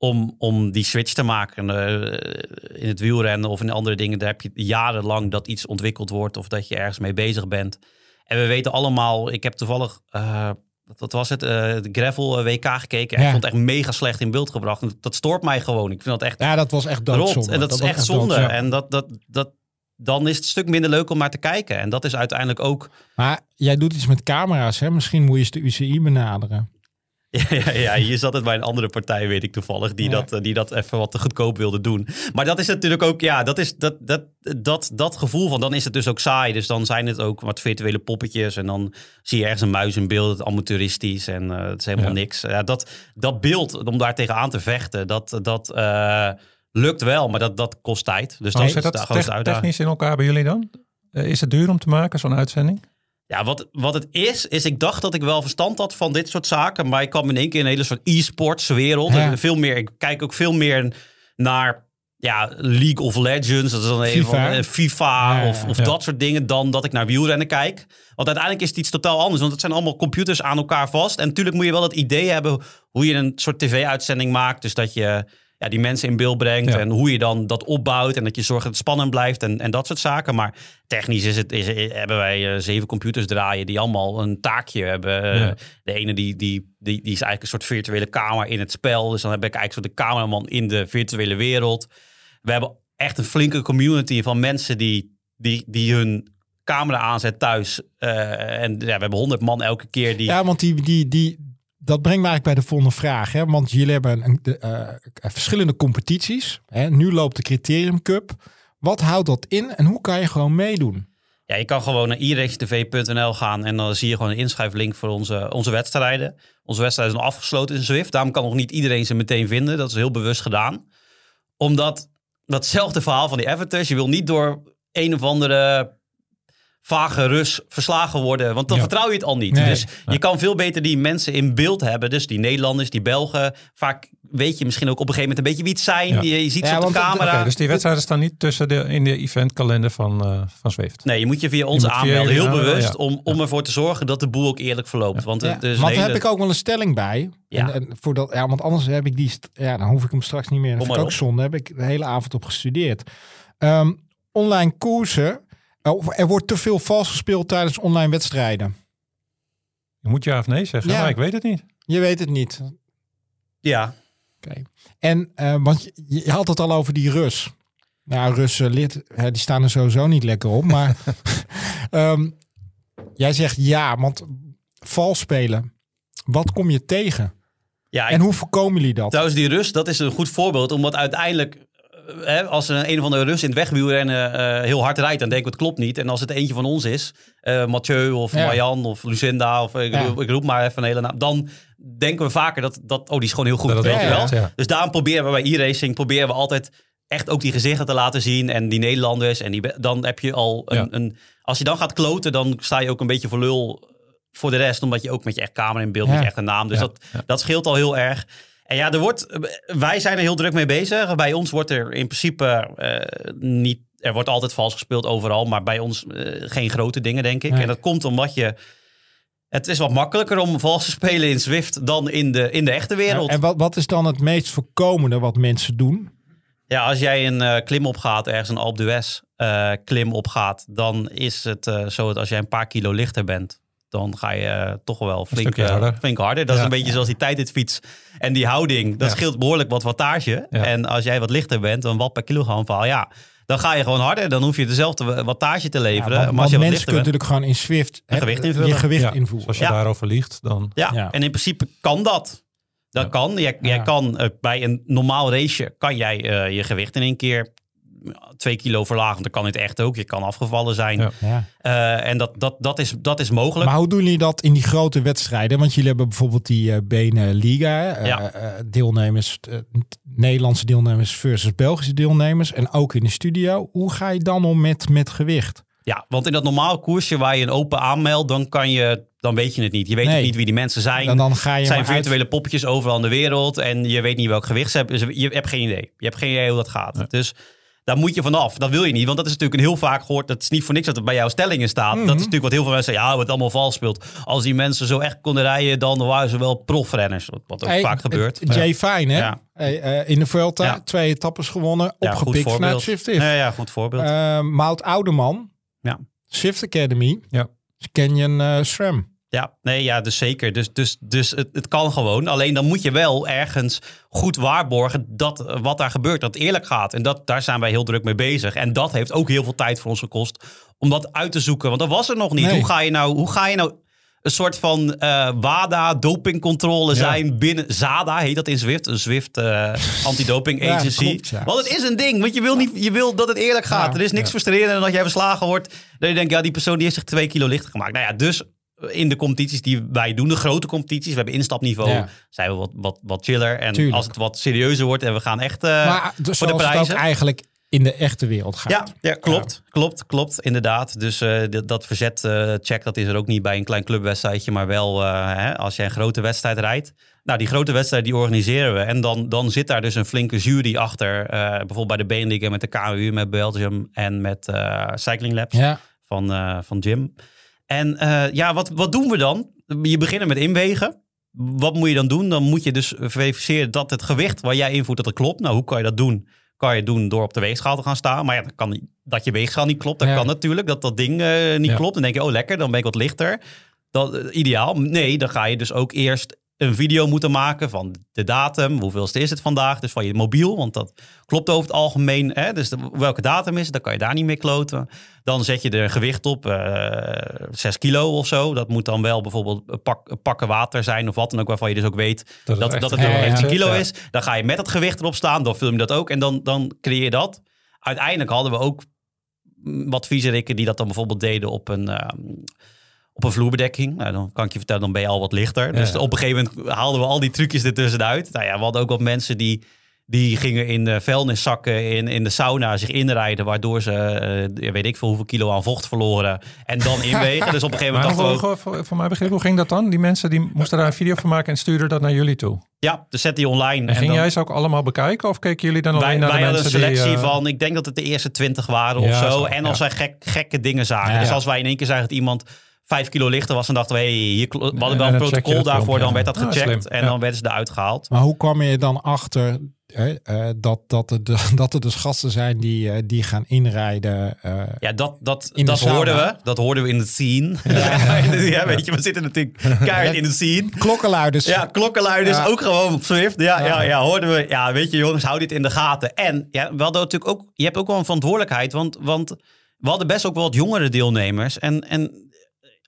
om, om die switch te maken. Eh, in het wielrennen of in andere dingen, daar heb je jarenlang dat iets ontwikkeld wordt of dat je ergens mee bezig bent. En we weten allemaal, ik heb toevallig, eh, wat was het, eh, de Gravel WK gekeken. En Ja. ik vond het echt mega slecht in beeld gebracht. En Dat stoort mij gewoon. Ik vind dat echt Ja, dat was echt rot. En dat, is echt zonde. En dat, dat, dat, dan is het een stuk minder leuk om naar te kijken. En dat is uiteindelijk ook... Maar jij doet iets met camera's, hè? Misschien moet je eens de UCI benaderen. Ja, ja, ja, hier zat het bij een andere partij, weet ik toevallig, die, Ja. dat, eh, die dat even wat te goedkoop wilde doen. Maar dat is natuurlijk ook, ja, dat is dat, dat, dat, dat gevoel van, dan is het dus ook saai. Dus dan zijn het ook wat virtuele poppetjes en dan zie je ergens een muis in beeld, het amateuristisch en eh, het is helemaal Ja. niks. Ja, dat, dat beeld, om daar tegenaan te vechten, dat, dat eh, lukt wel, maar dat, dat kost tijd. Dus dat is de grootste uitdaging. technisch in elkaar bij jullie dan? Is het duur om te maken, zo'n uitzending? Ja, wat, wat het is, is ik dacht dat ik wel verstand had van dit soort zaken. Maar ik kwam in één keer in een hele soort e-sports wereld. Ja. En Veel meer, ik kijk ook veel meer naar ja, League of Legends. Dat is dan even FIFA. van eh, FIFA ja, of, of ja. dat soort dingen. Dan dat ik naar wielrennen kijk. Want uiteindelijk is het iets totaal anders. Want het zijn allemaal computers aan elkaar vast. En natuurlijk moet je wel het idee hebben hoe je een soort tv-uitzending maakt. Dus dat je ja, die mensen in beeld brengt. Ja. En hoe je dan dat opbouwt. En dat je zorgt dat het spannend blijft. En, en dat soort zaken. Maar technisch is het, is, hebben wij eh, zeven computers draaien. Die allemaal een taakje hebben. Eh, Ja. De ene die, die, die, die is eigenlijk een soort virtuele kamer in het spel. Dus dan heb ik eigenlijk zo de cameraman in de virtuele wereld. We hebben echt een flinke community van mensen die, die, die hun camera aanzet thuis. Eh, en ja, we hebben honderd man elke keer die... Ja, want die, die, die, dat brengt me eigenlijk bij de volgende vraag. Hè? Want jullie hebben de, eh, verschillende competities. Hè? Nu loopt de Criterium Cup. Wat houdt dat in en hoe kan je gewoon meedoen? Ja, je kan gewoon naar iracetv.nl gaan en dan zie je gewoon een inschrijflink voor onze, onze wedstrijden. Onze wedstrijden zijn afgesloten in Zwift. Daarom kan nog niet iedereen ze meteen vinden. Dat is heel bewust gedaan. Omdat datzelfde verhaal van die avatars, je wil niet door een of andere vage Rus verslagen worden. Want dan Ja. vertrouw je het al niet. Nee, dus je kan veel beter die mensen in beeld hebben. Dus die Nederlanders, die Belgen. Vaak weet je misschien ook op een gegeven moment een beetje wie het zijn. Ja. Je, je ziet Ja, ze op de camera. Oké, dus die wedstrijden staan niet tussen de, in de eventkalender van, eh van Zwift. Nee, je moet je via ons aanmelden. Heel bewust. ja. om, om ervoor te zorgen dat de boel ook eerlijk verloopt. Want is een daar hele- heb ik ook wel een stelling bij. Ja. En, en voor dat, ja, want anders heb ik die, ja, dan hoef ik hem straks niet meer. Dat Kom vind ik maar ook op. zonde. Heb ik de hele avond op gestudeerd. Ehm, online koersen. Of Er wordt te veel vals gespeeld tijdens online wedstrijden. Je moet ja of nee zeggen, Ja. maar ik weet het niet. Je weet het niet. Ja, Oké. En, eh, want je, je had het al over die Rus. Nou, Russen, lid, hè, die staan er sowieso niet lekker op. Maar ehm, jij zegt ja, want vals spelen. Wat kom je tegen? ja ik- En hoe voorkomen jullie dat? trouwens die Rus, dat is een goed voorbeeld. Omdat uiteindelijk, hè, als een, een of andere Rus in het wegwielrennen eh heel hard rijdt, dan denk ik het klopt niet. En als het eentje van ons is, eh Mathieu of Ja. Marjan of Lucinda of ik, Ja. roep, ik roep maar even een hele naam. Dan denken we vaker dat, dat oh die is gewoon heel goed. Dat het weet wel je wel? klopt, ja. Dus daarom proberen we bij e-racing proberen we altijd echt ook die gezichten te laten zien. En die Nederlanders. En die, dan heb je al een, Ja. een... Als je dan gaat kloten, dan sta je ook een beetje voor lul voor de rest. Omdat je ook met je echt camera in beeld, Ja. met je echte naam. Dus Ja. dat, dat scheelt al heel erg. En ja, er wordt, wij zijn er heel druk mee bezig. Bij ons wordt er in principe eh, niet... Er wordt altijd vals gespeeld overal. Maar bij ons eh, geen grote dingen, denk ik. Nee. En dat komt omdat je... Het is wat makkelijker om vals te spelen in Zwift dan in de, in de echte wereld. En wat, wat is dan het meest voorkomende wat mensen doen? Ja, als jij een eh, klim opgaat, ergens een Alpe d'Huez klim opgaat, dan is het zo dat als jij een paar kilo lichter bent, dan ga je eh, toch wel flink, eh, harder. flink harder. Dat is een beetje zoals die tijdritfiets en die houding. Dat Ja. scheelt behoorlijk wat wattage. Ja. En als jij wat lichter bent, een watt per kilogram verhaal, ja, dan ga je gewoon harder. Dan hoef je dezelfde wattage te Ja, leveren. want, maar als je wat mensen kunnen natuurlijk gewoon in Swift hè, gewicht invullen. je gewicht Ja, invoeren. Dus als je Ja. daarover liegt, dan... ja, Ja. en in principe kan dat. Dat Ja. kan. Jij, kan eh, bij een normaal raceje kan jij eh, je gewicht in één keer twee kilo verlagen. Dat kan het echt ook. Je kan afgevallen zijn. Ja. Eh, en dat, dat, dat, is, dat is mogelijk. Maar hoe doen jullie dat in die grote wedstrijden? Want jullie hebben bijvoorbeeld die eh Benen Liga. Ja. eh, deelnemers, eh, Nederlandse deelnemers versus Belgische deelnemers. En ook in de studio. Hoe ga je dan om met, met gewicht? Ja, want in dat normaal koersje waar je een open aanmeldt, dan kan je, dan weet je het niet. Je weet Nee. ook niet wie die mensen zijn. En dan ga je zijn maar uit- virtuele poppetjes overal in de wereld en je weet niet welk gewicht ze hebben. Dus je hebt geen idee. Je hebt geen idee hoe dat gaat. Dus daar moet je vanaf. Dat wil je niet, want dat is natuurlijk een heel vaak gehoord. Dat is niet voor niks dat het bij jouw stellingen staat. Mhm. Dat is natuurlijk wat heel veel mensen zeggen. Ja, wat allemaal vals speelt. Als die mensen zo echt konden rijden, dan waren ze wel profrenners. Wat- Wat ook Hey, vaak gebeurt. Jay Fine, hè? Ja. Hey, eh, in de Vuelta, Ja. twee etappes gewonnen, Ja, goed opgepikt vanuit If. Ja, ja, goed voorbeeld. Eh, Mout Oudeman, Ja. Swift Academy, Ja. Canyon eh SRAM. Ja, nee, ja, dus zeker. Dus, dus, dus het, het kan gewoon. Alleen dan moet je wel ergens goed waarborgen dat eh, wat daar gebeurt, dat eerlijk gaat. En dat, daar zijn wij heel druk mee bezig. En dat heeft ook heel veel tijd voor ons gekost om dat uit te zoeken. Want dat was er nog niet. Nee. Hoe, ga je nou, hoe ga je nou een soort van eh, WADA dopingcontrole zijn binnen ZADA heet dat in Zwift, een Zwift eh antidoping Ja, agency. klopt, ja. Want het is een ding, want je wil niet, je wil dat het eerlijk gaat. Er is niks frustrerender dan dat jij verslagen wordt. Dat je denkt, ja, die persoon die heeft zich twee kilo lichter gemaakt. Nou ja, dus in de competities die wij doen, de grote competities, we hebben instapniveau, Ja. zijn we wat, wat, wat chiller. En Tuurlijk. als het wat serieuzer wordt en we gaan echt eh, maar dus voor de zoals het ook prijzen. eigenlijk in de echte wereld gaat. Ja, ja klopt, klopt, klopt, inderdaad. Dus eh, dat, dat verzet eh, check, dat is er ook niet bij een klein clubwedstrijdje, maar wel hè, als je een grote wedstrijd rijdt. Nou, die grote wedstrijd die organiseren we. En dan, dan zit daar dus een flinke jury achter. bijvoorbeeld bij de Beneliga met de KU, met Belgium en met Cycling Labs Ja. van, van Jim. En eh, ja, wat, wat doen we dan? Je begint met inwegen. Wat moet je dan doen? Dan moet je dus verifiëren dat het gewicht waar jij invoert, dat het klopt. Nou, hoe kan je dat doen? Kan je doen door op de weegschaal te gaan staan. Maar ja, dan kan, dat je weegschaal niet klopt, dat Ja. kan natuurlijk. Dat dat ding eh, niet Ja. klopt. Dan denk je, oh lekker, dan ben ik wat lichter. Dat, eh, ideaal. Nee, dan ga je dus ook eerst een video moeten maken van de datum. Hoeveelste is het vandaag? Dus van je mobiel, want dat klopt over het algemeen. Hè? Dus de- welke datum is het? Dan kan je daar niet mee kloten. Dan zet je er een gewicht op, eh 6 kilo of zo. Dat moet dan wel bijvoorbeeld pak, pakken water zijn of wat dan ook, waarvan je dus ook weet Dat dat, het dat, echt het Ja, ja, 15 ja. kilo Ja. is. Dan ga je met dat gewicht erop staan, dan film je dat ook en dan, dan creëer je dat. Uiteindelijk hadden we ook mm, wat viezerikken die dat dan bijvoorbeeld deden op een, ehm, op een vloerbedekking. Nou, dan kan ik je vertellen, dan ben je al wat lichter. Dus Ja. op een gegeven moment haalden we al die trucjes ertussenuit. Nou ja, we hadden ook wat mensen die, die gingen in de vuilniszakken in, in de sauna zich inrijden, waardoor ze, eh, weet ik veel hoeveel kilo aan vocht verloren. En dan inwegen. dus op een gegeven moment dachten we ook, voor, voor mijn begrip, hoe ging dat dan? Die mensen die moesten daar een video van maken en stuurden dat naar jullie toe. ja, dus zet die online. En, gingen dan- jij ze ook allemaal bekijken? Of keken jullie dan alleen Wij, naar wij de hadden een mensen selectie die... eh, van, ik denk dat het de eerste twintig waren of Ja, zo. zo, En als ja. gek, gekke dingen zagen. Dus als wij in één keer zagen dat iemand vijf kilo lichter was, dan dachten we, hey, hier, we hadden En wel een protocol daarvoor, dan werd dat gecheckt en Ja. dan werden ze eruit gehaald. Maar hoe kwam je dan achter hè, eh, dat, dat, er, de- dat er dus gasten zijn die, eh, die gaan inrijden? eh, Ja, dat, dat, dat hoorden we. Dat hoorden we in de scene. Ja, weet je, we zitten natuurlijk keihard in de scene. klokkenluiders. Ja, klokkenluiders Ja. ook gewoon op Swift. Ja, ja. Ja. Ja, hoorden we. Ja, weet je jongens, hou dit in de gaten. En ja, we hadden natuurlijk ook, je hebt ook wel een verantwoordelijkheid, want, want we hadden best ook wel wat jongere deelnemers. En, en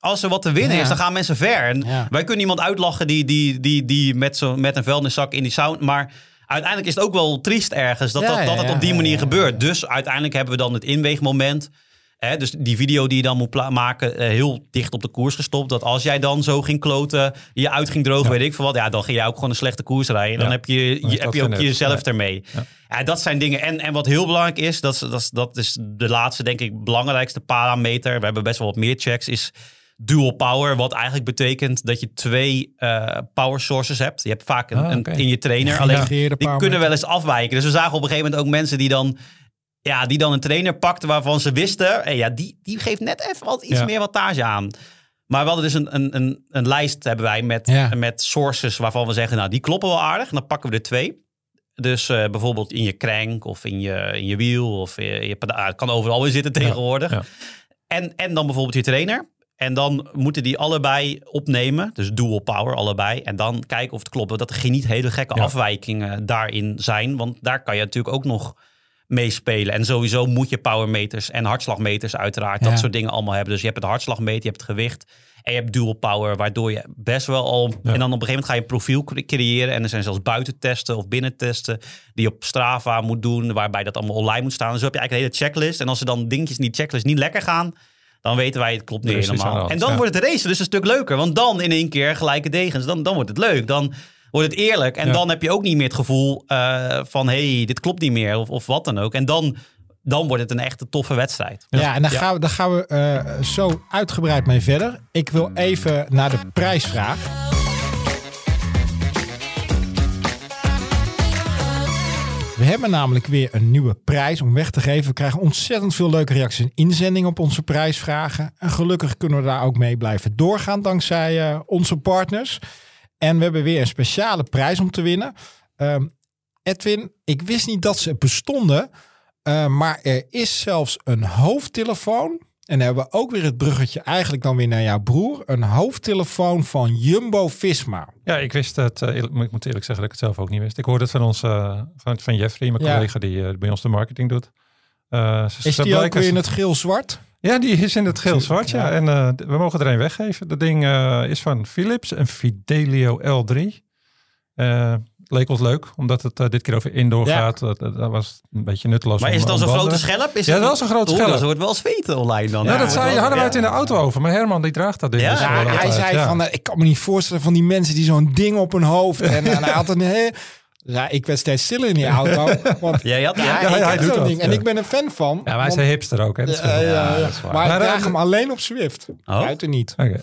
als er wat te winnen Ja. is, dan gaan mensen ver. En Ja. wij kunnen iemand uitlachen die, die, die, die met, zo, met een vuilniszak in die sound, maar... Uiteindelijk is het ook wel triest ergens dat, Ja, dat, dat het op die manier gebeurt. Dus uiteindelijk hebben we dan het inweegmoment. Hè, dus die video die je dan moet maken, eh, heel dicht op de koers gestopt. Dat als jij dan zo ging kloten, je uit ging drogen, weet ik veel wat. Ja, dan ging jij ook gewoon een slechte koers rijden. Dan heb je, heb je ook jezelf ermee. Ja. dat zijn dingen. En, en wat heel belangrijk is, dat is, dat, is, dat is de laatste, denk ik, belangrijkste parameter. We hebben best wel wat meer checks, is dual power. Wat eigenlijk betekent dat je twee eh, power sources hebt. Je hebt vaak een, Ah, een- in je trainer. Alleen die kunnen wel eens afwijken. Dus we zagen op een gegeven moment ook mensen die dan, ja, die dan een trainer pakten waarvan ze wisten, hey, ja, die, die geeft net even wat iets Ja. meer wattage aan. Maar we hadden dus een, een, een, een lijst hebben wij met, Ja. met sources waarvan we zeggen, nou, die kloppen wel aardig. En dan pakken we er twee. Dus eh, bijvoorbeeld in je crank of in je, in je wiel of in je peda- Het kan overal weer zitten tegenwoordig. En, en dan bijvoorbeeld je trainer. En dan moeten die allebei opnemen. Dus dual power allebei. En dan kijken of het klopt. Dat er geen niet hele gekke Ja. afwijkingen daarin zijn. Want daar kan je natuurlijk ook nog meespelen. En sowieso moet je powermeters en hartslagmeters uiteraard. Ja. Dat soort dingen allemaal hebben. Dus je hebt het hartslagmeter, je hebt het gewicht. En je hebt dual power, waardoor je best wel al... Ja. En dan op een gegeven moment ga je een profiel cre- creëren. En er zijn zelfs buitentesten of binnentesten... die je op Strava moet doen, waarbij dat allemaal online moet staan. Dus zo heb je eigenlijk een hele checklist. En als er dan dingetjes in die checklist niet lekker gaan... dan weten wij, het klopt niet Er helemaal. hand, En dan ja. wordt het racen dus een stuk leuker. Want dan in één keer gelijke degens. Dan, dan wordt het leuk. Dan wordt het eerlijk. En Ja. dan heb je ook niet meer het gevoel eh, van... hé, hey, dit klopt niet meer of, of wat dan ook. En dan dan wordt het een echte toffe wedstrijd. Ja, en daar gaan we, daar gaan we eh, zo uitgebreid mee verder. Ik wil even naar de prijsvraag. We hebben namelijk weer een nieuwe prijs om weg te geven. We krijgen ontzettend veel leuke reacties en inzendingen op onze prijsvragen. En gelukkig kunnen we daar ook mee blijven doorgaan dankzij eh, onze partners. En we hebben weer een speciale prijs om te winnen. Ehm, Edwin, ik wist niet dat ze bestonden. Uh, maar er is zelfs een hoofdtelefoon. En dan hebben we ook weer het bruggetje eigenlijk dan weer naar jouw broer. Een hoofdtelefoon van Jumbo-Visma. Ja, ik wist het. Uh, ik moet eerlijk zeggen dat ik het zelf ook niet wist. Ik hoorde het van ons, uh, van, van Jeffrey, mijn ja. collega die bij ons de marketing doet. is die ook weer in het geel-zwart? Ja, die is in het geel-zwart, ja. En we mogen er een weggeven. Dat ding is van Philips, een Fidelio L3 leek ons leuk, omdat het uh, dit keer over indoor ja. gaat. Dat, dat, was een beetje nutteloos. Maar is het dan zo'n grote schelp? Is ja, dat is een grote schelp. Dat wordt wel zweten online dan. Ja, dat zei, hadden wij het in de auto over. Maar Herman die draagt dat ding. Ja, dus hij zei van, uh, ik kan me niet voorstellen van die mensen die zo'n ding op hun hoofd. en, en hij had een... He, ja, ik werd steeds stiller in die auto. Want, ja, had, ja, ja, hij doet ding. En ik ben een fan van. Ja, wij zijn hipster ook. Hè? Dat ja, ja, ja. Maar, maar ik draag hem alleen op Swift. Oh? Buiten niet. Okay.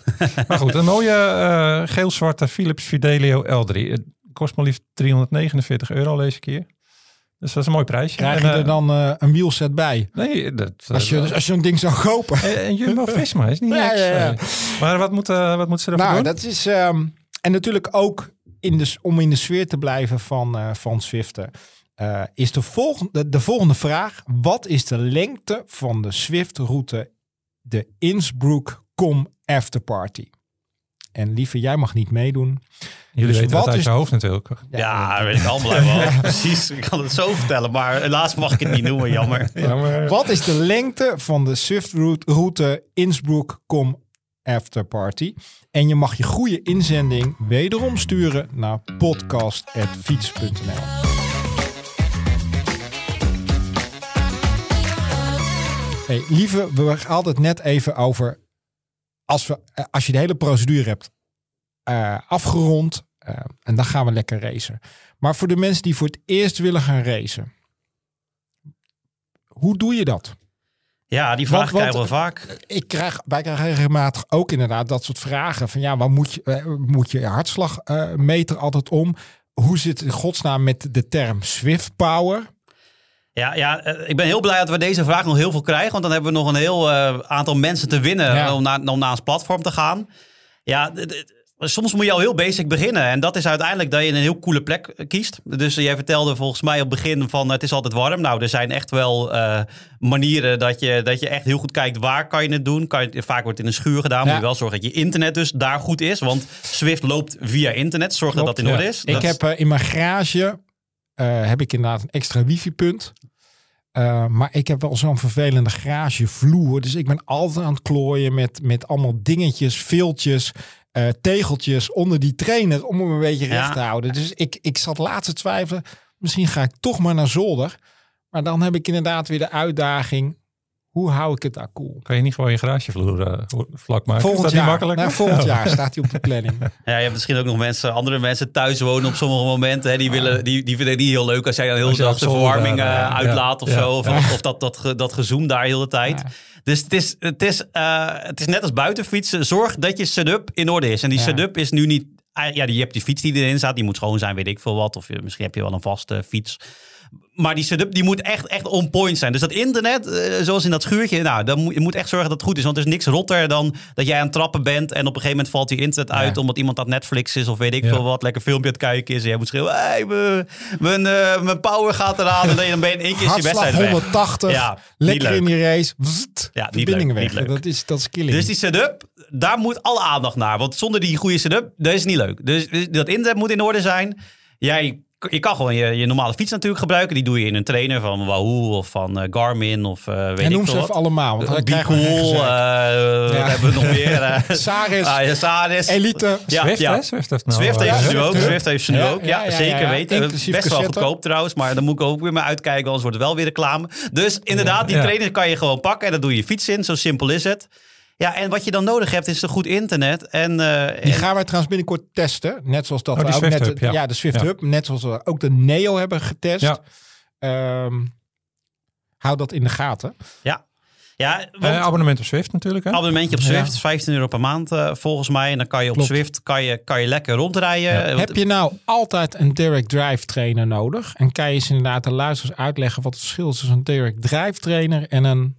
maar goed, een mooie uh, geel-zwarte Philips Fidelio L3 kost maar liefst 349 euro deze keer. Dus dat is een mooi prijsje. Krijg je en, er dan uh, een wielset bij? Nee, dat, als je, uh, als je zo'n ding zou kopen. En, en Jumbo-Visma is niet ja, ja, ja. Maar wat moet, uh, wat moet ze ervoor nou, doen? dat is... Um, en natuurlijk ook in de, om in de sfeer te blijven van, van Zwiften. is de volgende, de volgende vraag. Wat is de lengte van de Swift-route de Innsbruck-Com Afterparty? En lieve, jij mag niet meedoen. Jullie dus weten wat dat uit je hoofd natuurlijk. Ja, ja weet ik allemaal wel. Precies, ik kan het zo vertellen. Maar helaas mag ik het niet noemen, jammer. jammer. Wat is de lengte van de Swift-route Innsbruck-Com Afterparty? En je mag je goede inzending wederom sturen naar podcast.fiets.nl Hey, lieve, we hadden het net even over als, we, eh, als je de hele procedure hebt uh, afgerond, uh, en dan gaan we lekker racen. Maar voor de mensen die voor het eerst willen gaan racen, hoe doe je dat? Ja, die vraag krijgen we vaak. Ik krijg, wij krijgen regelmatig ook inderdaad dat soort vragen. Van ja, waar moet je, moet je hartslagmeter altijd om? Hoe zit het in godsnaam met de term Swift Power? Ja, ja, ik ben heel blij dat we deze vraag nog heel veel krijgen. Want dan hebben we nog een heel uh, aantal mensen te winnen ja. om, naar, om naar ons platform te gaan. Ja, soms moet je al heel basic beginnen. En dat is uiteindelijk dat je een heel coole plek kiest. Dus jij vertelde volgens mij op het begin van het is altijd warm. Nou, er zijn echt wel uh, manieren dat je, dat je echt heel goed kijkt waar kan je het doen. Kan je, vaak wordt het in een schuur gedaan. Ja. Moet je wel zorgen dat je internet dus daar goed is. Want Swift loopt via internet. Zorg Klopt, dat dat in orde is. Ik dat heb uh, in mijn garage uh, heb ik inderdaad een extra wifi-punt. Uh, maar ik heb wel zo'n vervelende garagevloer. Dus ik ben altijd aan het klooien met, met allemaal dingetjes, viltjes, uh, tegeltjes onder die trainer om hem een beetje recht ja. te houden. Dus ik, ik zat laatst te twijfelen. Misschien ga ik toch maar naar zolder. Maar dan heb ik inderdaad weer de uitdaging. Hoe hou ik het daar cool? Kan je niet gewoon je garagevloer uh, vlak maken? Volgend is dat jaar, niet makkelijk? Nou, volgend jaar staat hij op de planning. Ja, je hebt misschien ook nog mensen, andere mensen thuis wonen op sommige momenten. Hè, die, willen, die, die vinden het niet heel leuk als jij dan heel de dag de verwarming uh, uh, uitlaat of ja, zo. Of, ja. of, dat, dat, dat gezoom daar heel de tijd. Dus het is, het, is, uh, het is net als buitenfietsen. Zorg dat je setup in orde is. En die setup is nu niet... Ja, je hebt die fiets die erin staat. Die moet schoon zijn, weet ik veel wat. Of je, misschien heb je wel een vaste fiets. Maar die setup die moet echt, echt on point zijn. Dus dat internet, uh, zoals in dat schuurtje, nou, dan moet, je moet echt zorgen dat het goed is. Want er is niks rotter dan dat jij aan het trappen bent en op een gegeven moment valt die internet uit ja. omdat iemand aan Netflix is of weet ik ja. veel wat, lekker filmpje aan het kijken is. En jij moet schreeuwen, hey, mijn, mijn, uh, mijn power gaat eraan. En dan ben je in één keer je wedstrijd 180, ja, lekker in die race. Ja, verbindingen leuk, weg. Dat is, dat is killing. Dus die setup, daar moet alle aandacht naar. Want zonder die goede setup, dat is niet leuk. Dus, dus dat internet moet in orde zijn. Jij je kan gewoon je, je, normale fiets natuurlijk gebruiken. Die doe je in een trainer van Wahoo of van uh, Garmin of uh, weet en ik noem ze veel even allemaal. Want dan krijgen we cool, uh, ja. hebben we nog meer. Saris. Ah, ja, Saris. Elite. Ja, Swift, ja. Swift heeft, nou, Swift heeft ze nu ook. Swift heeft ze nu ook. Ja, ja zeker weten. Inclusief Best wel goedkoop trouwens. Maar dan moet ik ook weer maar uitkijken. Anders wordt het wel weer reclame. Dus inderdaad, die trainer kan je gewoon pakken. En dan doe je fiets in. Zo simpel is het. Ja, en wat je dan nodig hebt is een goed internet. En, uh, die gaan wij trouwens binnenkort testen. Net zoals dat oh, we ook Swift net Hub, ja. ja. de Swift ja. Hub. Net zoals we ook de Neo hebben getest. Ja. Um, hou dat in de gaten. Ja, ja want Eh, abonnement op Swift natuurlijk. Hè? abonnementje op Ja. Zwift is 15 euro per maand eh, volgens mij. En dan kan je op Klopt. Zwift kan je, kan je lekker rondrijden. Eh, Heb je nou altijd een direct drive trainer nodig? En kan je eens inderdaad de luisteraars uitleggen wat het verschil is tussen een direct drive trainer en een...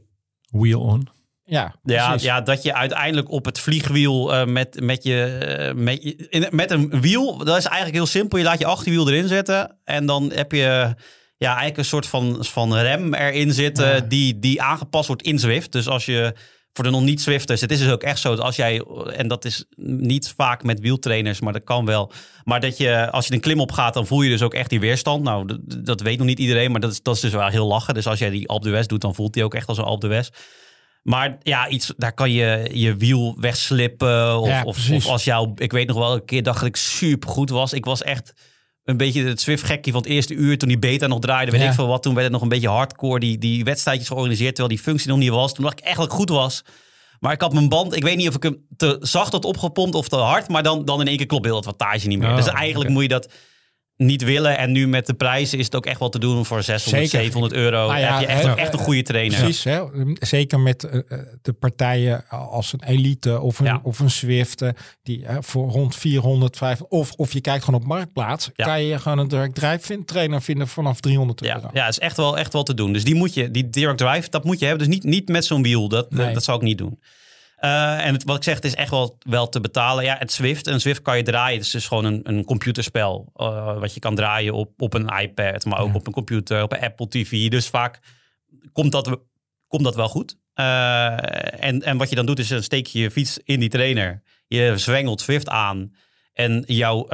Wheel on. Ja, Ja, precies. ja, dat je uiteindelijk op het vliegwiel eh, met, met, je, eh, met, je, in- met een wiel, dat is eigenlijk heel simpel. Je laat je achterwiel erin zetten en dan heb je ja, eigenlijk een soort van, van rem erin zitten Ja. die, die aangepast wordt in Zwift. Dus als je voor de nog niet Zwifters, het is dus ook echt zo dat als jij, en dat is niet vaak met wieltrainers, maar dat kan wel. Maar dat je, als je een klim op gaat, dan voel je dus ook echt die weerstand. Nou, dat, dat weet nog niet iedereen, maar dat is, dat is dus wel heel lachen. Dus als jij die Alpe d'Huez doet, dan voelt die ook echt als een Alpe d'Huez. Maar ja, iets, daar kan je je wiel wegslippen. Of, Ja, of, of als jou, ik weet nog wel een keer dacht dat ik super goed was. Ik was echt een beetje het Swift-gekkie van het eerste uur. Toen die beta nog draaide, weet Ja. ik veel wat. Toen werd het nog een beetje hardcore, die, die wedstrijdjes georganiseerd. Terwijl die functie nog niet was. Toen dacht ik echt dat ik goed was. Maar ik had mijn band, ik weet niet of ik hem te zacht had opgepompt of te hard. Maar dan, dan in één keer klopt heel het wattage niet meer. Oh, dus eigenlijk moet je dat niet willen. En nu met de prijzen is het ook echt wel te doen voor 600, Zeker. 700 euro. Nou ja, heb je echt, een goede trainer. Precies, hè? zeker met eh, eh, de partijen als een Elite of een, Ja. of een Swift, die voor rond 400, 500, of, of je kijkt gewoon op Marktplaats, Ja. kan je gewoon een direct drive trainer vinden vanaf 300 Ja, euro. ja, is echt wel, echt wel te doen. Dus die moet je, die direct drive, dat moet je hebben. Dus niet, niet met zo'n wiel. Dat, Nee. dat zou ik niet doen. Eh, en het, wat ik zeg, het is echt wel, wel te betalen. Ja, het Swift. En Swift kan je draaien. Het is dus gewoon een, een computerspel. eh, wat je kan draaien op, op een iPad, maar ook Ja. op een computer, op een Apple TV. Dus vaak komt dat, komt dat wel goed. Eh, en, en wat je dan doet, is dan steek je je fiets in die trainer. Je zwengelt Swift aan. En jouw,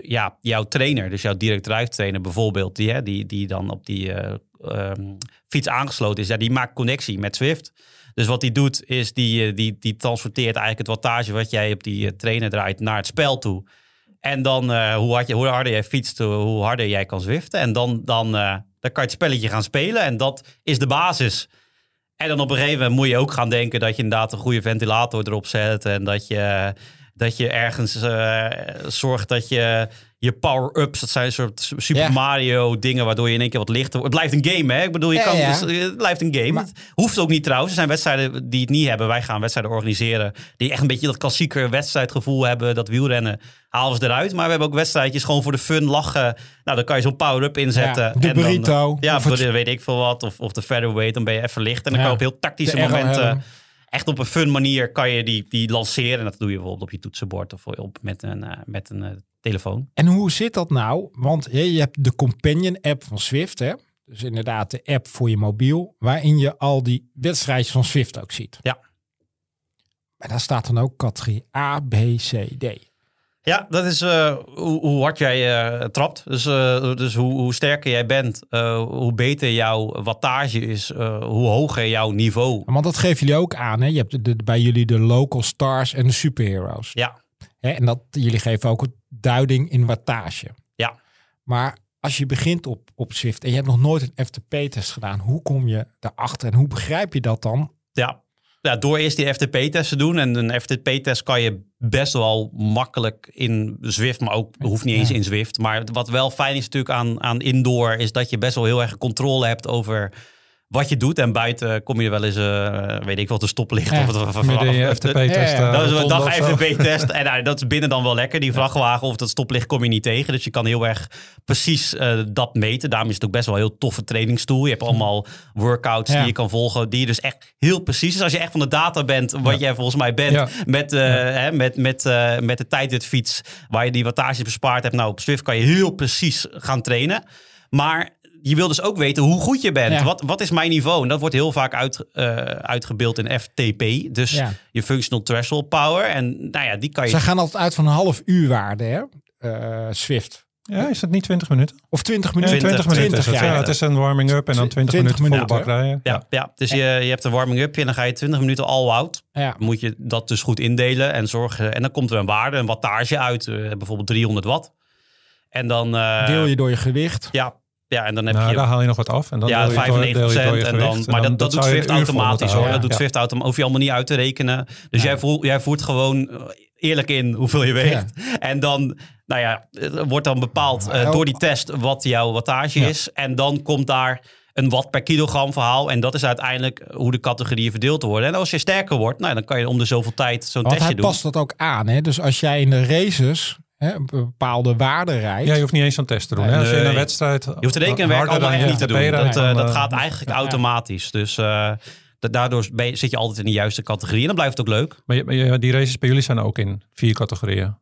ja, jouw trainer, dus jouw direct drive trainer bijvoorbeeld, die, hè, die, die dan op die eh, ehm, fiets aangesloten is, ja, die maakt connectie met Swift. Dus wat die doet, is die, eh, die, die transporteert eigenlijk het wattage wat jij op die eh, trainer draait naar het spel toe. En dan, eh, hoe, hard je, hoe harder jij fietst, hoe harder jij kan zwiften. En dan, dan, dan kan je het spelletje gaan spelen. En dat is de basis. En dan op een gegeven moment moet je ook gaan denken dat je inderdaad een goede ventilator erop zet. En dat je, dat je ergens zorgt dat je je power-ups, dat zijn een soort Super Ja. Mario dingen, waardoor je in één keer wat lichter wordt. Het blijft een game, hè? Ik bedoel, je Ja, kan, ja. dus, het blijft een game. Maar- Het hoeft ook niet trouwens. Er zijn wedstrijden die het niet hebben. Wij gaan wedstrijden organiseren die echt een beetje dat klassieke wedstrijdgevoel hebben. Dat wielrennen halen ze eruit. Maar we hebben ook wedstrijdjes gewoon voor de fun lachen. Nou, dan kan je zo'n power-up inzetten. Ja, de En dan, ja, voor de weet ik veel wat. Of, of de featherweight, dan ben je even licht. En dan kan je op heel tactische momenten... Echt op een fun manier kan je die, die lanceren. En dat doe je bijvoorbeeld op je toetsenbord of op, met een, eh, met een eh, telefoon. En hoe zit dat nou? Want je, hebt de Companion app van Swift, hè? Dus inderdaad de app voor je mobiel, waarin je al die wedstrijdjes van Swift ook ziet. Ja. Maar daar staat dan ook categorie A, B, C, D. Ja, dat is eh, hoe, hoe hard jij eh, trapt. Dus, eh, dus hoe, hoe sterker jij bent, hoe beter jouw wattage is, hoe hoger jouw niveau. Want dat geven jullie ook aan, hè? Je hebt de, de- bij jullie de local stars en de superheroes. Ja, Hè? En dat, jullie geven ook een duiding in wattage. ja. Maar als je begint op, op Swift en je hebt nog nooit een FTP-test gedaan, hoe kom je daarachter en hoe begrijp je dat dan? Ja. ja, door eerst die FTP-test te doen. En een FTP-test kan je best wel makkelijk in Zwift, maar ook hoeft niet eens in Zwift. Maar wat wel fijn is natuurlijk aan, aan indoor, is dat je best wel heel erg controle hebt over wat je doet. En buiten kom je wel eens, eh, weet ik wat, de stoplicht. Ja, of, of- FTP-test. Ja, ja. eh, Dat is een dag. FTP-test. En nou, dat is binnen dan wel lekker. Die vrachtwagen of dat stoplicht kom je niet tegen. Dus je kan heel erg precies eh, dat meten. Daarom is het ook best wel een heel toffe trainingstool. Je hebt allemaal workouts die je kan volgen. Die je dus echt heel precies is. Als je echt van de data bent, wat jij volgens mij bent. Met, eh, hè, met, met, met de tijdritfiets. Waar je die wattage bespaard hebt. Nou, op Swift kan je heel precies gaan trainen. Maar je wil dus ook weten hoe goed je bent. Ja. Wat, wat is mijn niveau? En dat wordt heel vaak uit, eh, uitgebeeld in FTP. Dus Ja. je functional threshold power. En nou ja, die kan je... Ze gaan altijd uit van een half uur waarde, hè? Eh, Swift. Ja, is het niet 20 minuten? Of 20 Ja, minuten? 20, 20 minuten is het. ja. Ja, het is een warming-up en dan 20, 20 minuten volle bak rijden. ja, ja, dus je, je hebt een warming-up en dan ga je 20 minuten all-out. Ja. Moet je dat dus goed indelen en zorgen. En dan komt er een waarde, een wattage uit. eh, bijvoorbeeld 300 watt. En dan... eh, Deel je door je gewicht. Ja, ja, en dan heb Nou, je... daar haal je nog wat af. En dan ja, deel je 95 door- deel je door je en dan, maar dat, dat doet vol automatisch hoor. Dat doet Ja. Swift automatisch. Hoef je allemaal niet uit te rekenen. Dus Ja. jij, voelt, jij voert gewoon eh, eerlijk in hoeveel je weegt. En dan, nou ja, wordt dan bepaald eh, Maar door die test wat jouw wattage is. En dan komt daar een watt per kilogram verhaal. En dat is uiteindelijk hoe de categorieën verdeeld worden. En als je sterker wordt, nou, dan kan je om de zoveel tijd zo'n Want testje hij doen. past dat ook aan. Hè? Dus als jij in de races hè, een bepaalde waarde rijdt. Ja, je hoeft niet eens zo'n test te doen. hè? Als je in een wedstrijd... Je hoeft de rekenwerk allemaal echt niet te doen. Dat, dan, eh, dat eh, gaat eigenlijk ja. automatisch. Dus eh, da- daardoor ben je- zit je altijd in de juiste categorie. En dan blijft het ook leuk. Maar, je- maar je- die races bij jullie zijn ook in vier categorieën.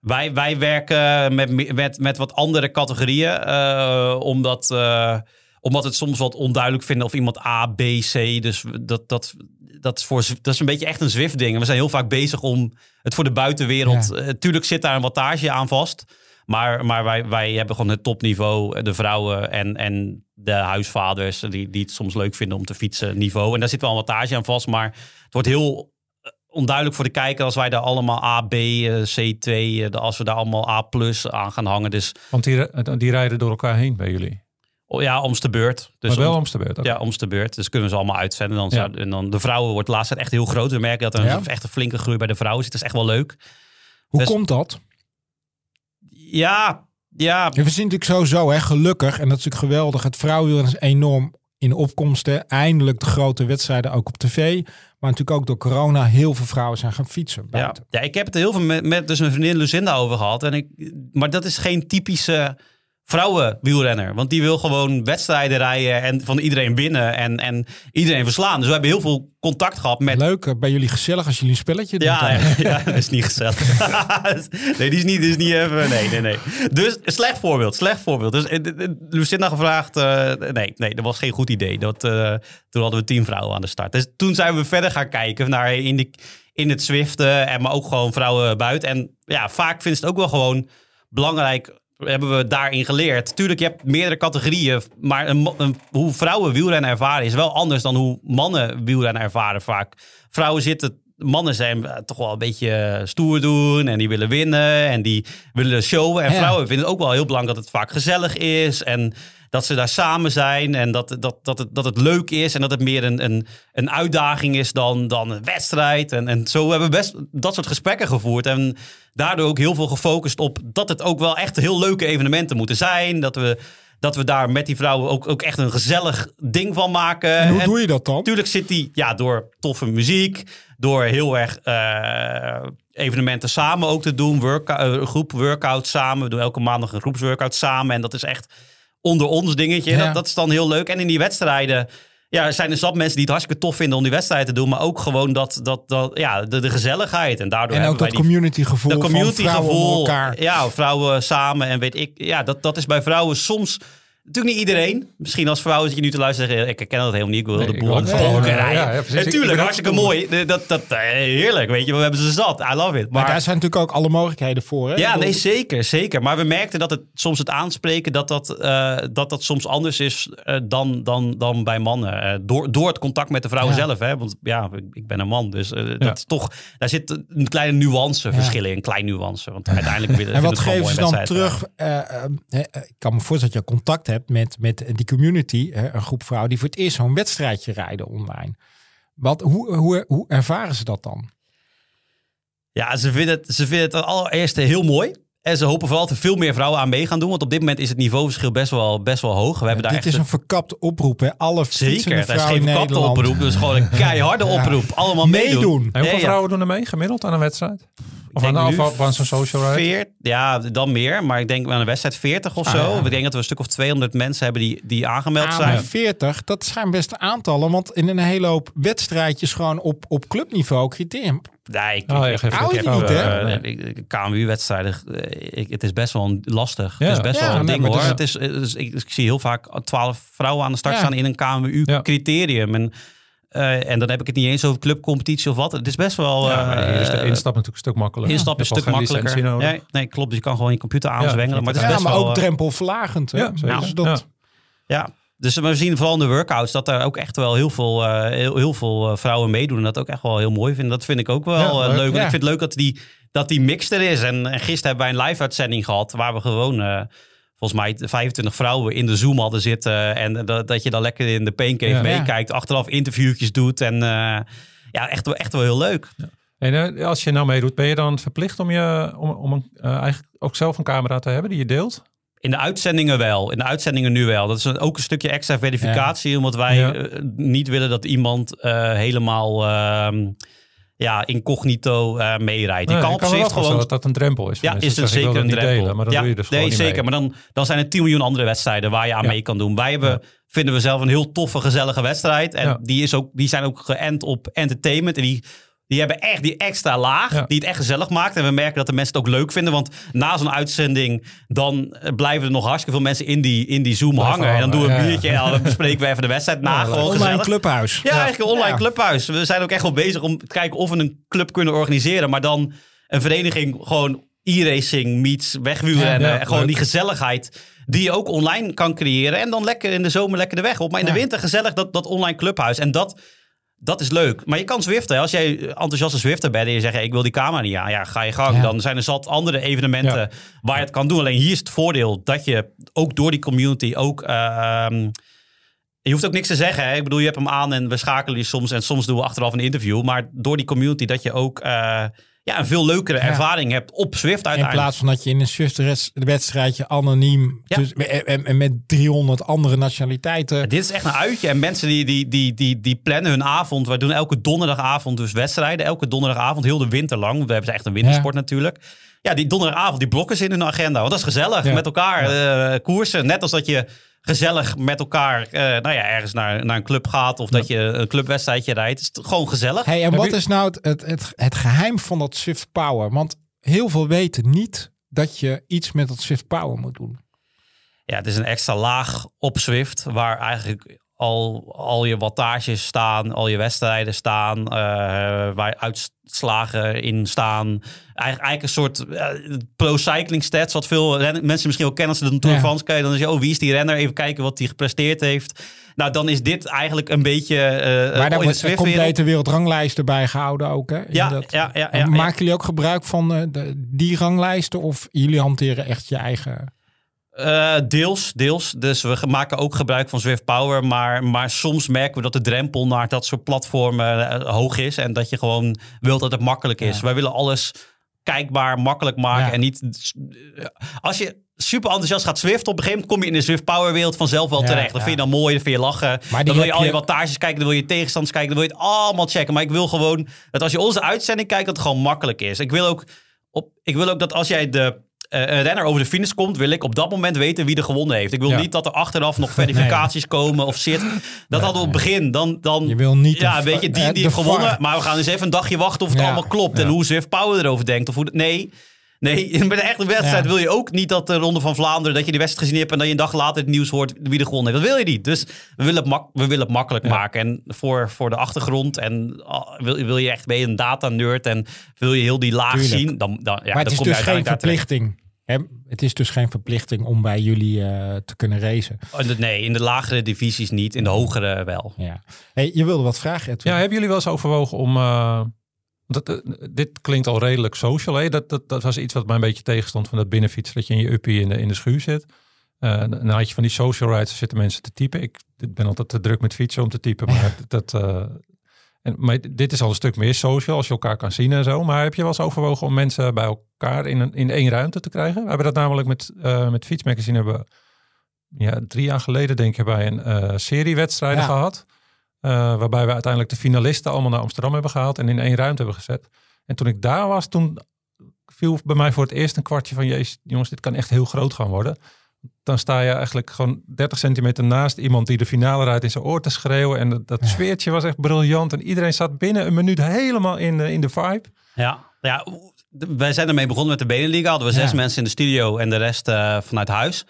Wij, wij werken met, me- met, met wat andere categorieën. eh, omdat, eh, omdat we het soms wat onduidelijk vinden of iemand A, B, C. Dus dat, dat, dat, is voor, dat is een beetje echt een Zwift-ding. We zijn heel vaak bezig om het voor de buitenwereld. Ja. eh, tuurlijk zit daar een wattage aan vast. Maar, maar wij, wij hebben gewoon het topniveau. De vrouwen en, en de huisvaders die, die het soms leuk vinden om te fietsen niveau. En daar zit wel een wattage aan vast. Maar het wordt heel eh, onduidelijk voor de kijker als wij daar allemaal A, B, eh, C2, eh, als we daar allemaal A plus aan gaan hangen. Dus Want die, die rijden door elkaar heen bij jullie. Oh, ja, om's de beurt. Dus maar wel om- de beurt. oké. ja, om's de beurt. Dus kunnen we ze allemaal uitzenden. Dan Ja. en dan de vrouwen wordt tijd echt heel groot. We merken dat er Ja. een, echt een flinke groei bij de vrouwen zit. Dat is echt wel leuk. Hoe Dus- komt dat? Ja, ja. Ja, we zien natuurlijk sowieso, hè, gelukkig, en dat is natuurlijk geweldig. Het vrouwenwiel is enorm in opkomsten. Eindelijk de grote wedstrijden ook op tv. Maar natuurlijk ook door corona heel veel vrouwen zijn gaan fietsen Ja, buiten. ja, ik heb het heel veel met, met dus mijn vriendin Lucinda over gehad. En ik, maar dat is geen typische vrouwenwielrenner. Want die wil gewoon wedstrijden rijden en van iedereen winnen en, en iedereen verslaan. Dus we hebben heel veel contact gehad met... Leuk, eh, bij jullie gezellig als jullie een spelletje doen. Ja, ja, ja, dat is niet gezellig. nee, die is niet, die is niet even... Nee, nee, nee. Dus, slecht voorbeeld, slecht voorbeeld. Dus eh, eh, Lucinda gevraagd... nee, nee, dat was geen goed idee. Dat, toen hadden we tien vrouwen aan de start. Dus toen zijn we verder gaan kijken naar in, de, in het Zwiften... En maar ook gewoon vrouwen buiten. En ja, vaak vinden ze het ook wel gewoon belangrijk... Hebben we daarin geleerd. Tuurlijk, je hebt meerdere categorieën. Maar hoe vrouwen wielrennen ervaren is wel anders dan hoe mannen wielrennen ervaren vaak. Vrouwen zitten mannen zijn eh, toch wel een beetje eh, stoer doen en die willen winnen en die willen showen. En Ja. vrouwen vinden het ook wel heel belangrijk dat het vaak gezellig is en dat ze daar samen zijn en dat, dat, dat, het, dat het leuk is en dat het meer een, een, een uitdaging is dan, dan een wedstrijd. En, en zo hebben we best dat soort gesprekken gevoerd en daardoor ook heel veel gefocust op dat het ook wel echt heel leuke evenementen moeten zijn. Dat we, dat we daar met die vrouwen ook, ook echt een gezellig ding van maken. En hoe En- doe je dat dan? Natuurlijk zit die ja, door toffe muziek, door heel erg eh, evenementen samen ook te doen, eh, groep workout samen. We doen elke maandag een groepsworkout samen en dat is echt onder ons dingetje. Ja. Dat, dat is dan heel leuk. En in die wedstrijden ja, er zijn er zat mensen die het hartstikke tof vinden om die wedstrijd te doen, maar ook gewoon dat, dat, dat ja, de, de gezelligheid. En daardoor En ook dat community gevoel dat community gevoel, elkaar. ja, vrouwen samen en weet ik. Ja, dat, dat is bij vrouwen soms natuurlijk niet iedereen. Misschien als vrouw zit je nu te luisteren, ik herken dat helemaal niet. Ik wil Nee, de boel aan het rijden. ja, ja, hartstikke mooi. Dat, dat, eh, heerlijk, weet je. We hebben ze zat. I love it. Maar Maar, daar zijn natuurlijk ook alle mogelijkheden voor. Hè? ja, nee, zeker, zeker. Maar we merkten dat het soms het aanspreken, dat dat, eh, dat, dat soms anders is eh, dan, dan, dan bij mannen. Door, door het contact met de vrouwen Ja. zelf. Hè? Want ja, ik, ik ben een man, dus dat is toch, daar zit een kleine nuance verschillen in. Een klein nuance. Want uiteindelijk En wat geven ze dan terug? Ik kan me voorstellen dat je contact hebt met, met die community, hè, een groep vrouwen die voor het eerst zo'n wedstrijdje rijden online. Wat, hoe, hoe, hoe ervaren ze dat dan? Ja, ze vinden het, ze vinden het allereerste heel mooi. En ze hopen vooral dat er veel meer vrouwen aan mee gaan doen. Want op dit moment is het niveauverschil best wel, best wel hoog. We hebben daar Dit echt is een verkapte oproep. Hè? Alle Zeker, het is geen verkapte oproep. Dus gewoon een keiharde oproep. Allemaal meedoen. Meedoen. En hoeveel Ja, ja. vrouwen doen er mee gemiddeld aan een wedstrijd? Of denk aan, zo'n social ride? Veert, ja, dan meer. Maar ik denk aan een wedstrijd 40 of Ah, zo. ja. Ik denk dat we een stuk of 200 mensen hebben die, die aangemeld Ah, zijn. maar 40, dat zijn best aantallen. Want in een hele hoop wedstrijdjes gewoon op, op clubniveau criterium. Nee, ik, Oh, ja, ik- geef ik- het ik niet, heb, hè? eh, ik- ik- KMU-wedstrijden, eh, ik- het is best wel lastig. Ja. Het is best Ja, wel een nee, ding hoor. dus- Het is, het is- ik, ik zie heel vaak 12 vrouwen aan de start Ja. staan in een. KMU-criterium. En, eh, en dan heb ik het niet eens over clubcompetitie of wat. Het is best wel... Ja, de eh, instap natuurlijk een stuk makkelijker. Instap een stuk makkelijker. nodig. Nee, nee, klopt. Dus je kan gewoon je computer aanzwengelen. maar het is Ja, best maar wel... ook eh, drempelverlagend. Hè? Ja, zeker. Dus dat, Ja, dus we zien vooral in de workouts dat er ook echt wel heel veel, eh, heel, heel veel vrouwen meedoen. En dat ook echt wel heel mooi vinden. Dat vind ik ook wel Ja, leuk. leuk. En Ja. ik vind het leuk dat die, dat die mix er is. En, en gisteren hebben wij een live-uitzending gehad waar we gewoon... eh, Volgens mij 25 vrouwen in de Zoom hadden zitten. En dat, dat je dan lekker in de Paincave Ja. meekijkt. Achteraf interviewtjes doet. En eh, ja, echt, wel- echt wel heel leuk. En eh, als je nou meedoet, ben je dan verplicht om, je, om, om een, eh, eigenlijk ook zelf een camera te hebben die je deelt? In de uitzendingen wel. In de uitzendingen nu wel. Dat is ook een stukje extra verificatie. Omdat wij Ja. eh, niet willen dat iemand eh, helemaal ehm, ja, incognito eh meerijdt. Je Nee, kan op kan Zwift voorstellen gewoon... dat dat een drempel is. Ja, mensen. is het zeg ik zeker een drempel. delen, maar dan ja, doe je dus nee, zeker. mee. Maar dan, dan zijn er 10 miljoen andere wedstrijden waar je aan Ja. mee kan doen. Wij hebben, vinden we zelf een heel toffe, gezellige wedstrijd. En die, is ook, die zijn ook geënt op entertainment. En die, die hebben echt die extra laag Ja. die het echt gezellig maakt. En we merken dat de mensen het ook leuk vinden. Want na zo'n uitzending, dan eh, blijven er nog hartstikke veel mensen in die, in die Zoom hangen. En dan doen we een ja, biertje en dan bespreken we even de wedstrijd na. Ja, gewoon. Online clubhuis. Ja, eigenlijk een online clubhuis. We zijn ook echt wel bezig om te kijken of we een club kunnen organiseren. Maar dan een vereniging gewoon e-racing meets wegwielrennen. En gewoon die gezelligheid die je ook online kan creëren. En dan lekker in de zomer lekker de weg op. Maar in de winter gezellig dat, dat online clubhuis. En dat, dat is leuk. Maar je kan zwiften. Als jij enthousiaste zwifter bent en je zegt... hey, ik wil die camera niet aan. Ja, ga je gang. Ja. Dan zijn er zat andere evenementen Ja. waar je het kan doen. Alleen hier is het voordeel dat je ook door die community ook... ehm, je hoeft ook niks te zeggen. Hè? Ik bedoel, je hebt hem aan en we schakelen je soms. En soms doen we achteraf een interview. Maar door die community dat je ook eh, ja, een veel leukere Ja. ervaring hebt op Swift In uiteindelijk. plaats van dat je in een Swift-wedstrijdje anoniem Ja. dus- en, met 300 andere nationaliteiten. Dit is echt een uitje. En mensen die, die, die, die, die plannen hun avond. We doen elke donderdagavond dus wedstrijden. Elke donderdagavond, heel de winter lang. We hebben echt een wintersport natuurlijk. Ja, die donderdagavond, die blokken ze in hun agenda. Want dat is gezellig. Ja. Met elkaar eh, koersen. Net als dat je gezellig met elkaar eh, nou ja, ergens naar, naar een club gaat. Of dat je een clubwedstrijdje rijdt. Het is gewoon gezellig. Hey, en Heb wat is nou het, het, het, het geheim van dat Swift Power? Want heel veel weten niet dat je iets met dat Swift Power moet doen. Ja, het is een extra laag op Swift, waar eigenlijk al, al je wattages staan, al je wedstrijden staan, eh, waar uitslagen in staan. Eigenlijk, eigenlijk een soort eh, pro-cycling stats, wat veel mensen misschien ook kennen als ze de Tour de. France kijken. Dan is je, oh, wie is die renner? Even kijken wat hij gepresteerd heeft. Nou, dan is dit eigenlijk een beetje eh Maar daar de wordt een Swift-wereld. complete wereldranglijst erbij gehouden ook. Hè? Ja, dat- ja, ja, En ja. Maken jullie ook gebruik van de, die ranglijsten? Of jullie hanteren echt je eigen... Eh, deels, deels. Dus we maken ook gebruik van Swift Power. Maar, maar soms merken we dat de drempel naar dat soort platformen eh, hoog is. En dat je gewoon wilt dat het makkelijk is. Ja. Wij willen alles kijkbaar, makkelijk maken. Ja. En niet... Als je super enthousiast gaat Swift, op een gegeven moment kom je in de Swift Power wereld vanzelf wel Ja, terecht. Dat vind je dan mooi, dat vind je lachen. Maar dan wil je al je wattages kijken, dan wil je tegenstanders kijken, dan wil je het allemaal checken. Maar ik wil gewoon dat als je onze uitzending kijkt, dat het gewoon makkelijk is. Ik wil ook, op, ik wil ook dat als jij de een renner over de finish komt, wil ik op dat moment weten wie er gewonnen heeft. Ik wil Ja. niet dat er achteraf nog verificaties komen of shit. Dat hadden we op het begin. Dan, dan, Je wil niet ja, weet je, die, eh, die de heeft gewonnen. VAR. Maar we gaan eens even een dagje wachten of het allemaal klopt. En hoe Zwift Power erover denkt. Of hoe, nee, nee, in een echte wedstrijd Ja. wil je ook niet dat de Ronde van Vlaanderen... dat je die wedstrijd gezien hebt en dat je een dag later het nieuws hoort wie er gewonnen heeft. Dat wil je niet. Dus we willen het, mak- we willen het makkelijk maken. En voor, voor de achtergrond. En ah, wil, wil je echt, ben je een data-nerd en wil je heel die laag Tuurlijk. zien... Dan, dan, ja, maar het dan is kom je dus geen daar terecht. verplichting. Hè? Het is dus geen verplichting om bij jullie eh, te kunnen racen. Oh, Nee, in de lagere divisies niet, in de hogere wel. Ja. Hey, je wilde wat vragen, Edwin. Ja, hebben jullie wel eens overwogen om... eh, dat, eh, dit klinkt al redelijk social. Hè? Dat, dat, dat was iets wat mij een beetje tegenstond van dat binnenfietsen. Dat je in je uppie in de, in de schuur zit. Eh, dan had je van die social rides, zitten mensen te typen. Ik ben altijd te druk met fietsen om te typen. Maar, dat, eh, en, maar dit is al een stuk meer social, als je elkaar kan zien en zo. Maar heb je wel eens overwogen om mensen bij elkaar in, een, in één ruimte te krijgen? We hebben dat namelijk met, eh met Fietsmagazine hebben ja, drie jaar geleden denk ik bij een eh serie wedstrijden Ja. gehad. Eh, waarbij we uiteindelijk de finalisten allemaal naar Amsterdam hebben gehaald en in één ruimte hebben gezet. En toen ik daar was, toen viel bij mij voor het eerst een kwartje van, jezus, jongens, dit kan echt heel groot gaan worden. Dan sta je eigenlijk gewoon 30 centimeter naast iemand die de finale rijdt in zijn oor te schreeuwen. En dat, dat sfeertje was echt briljant. En iedereen zat binnen een minuut helemaal in de, in de vibe. Ja, ja wij zijn ermee begonnen met de Beneliga. Hadden we zes Ja. mensen in de studio en de rest eh, vanuit huis.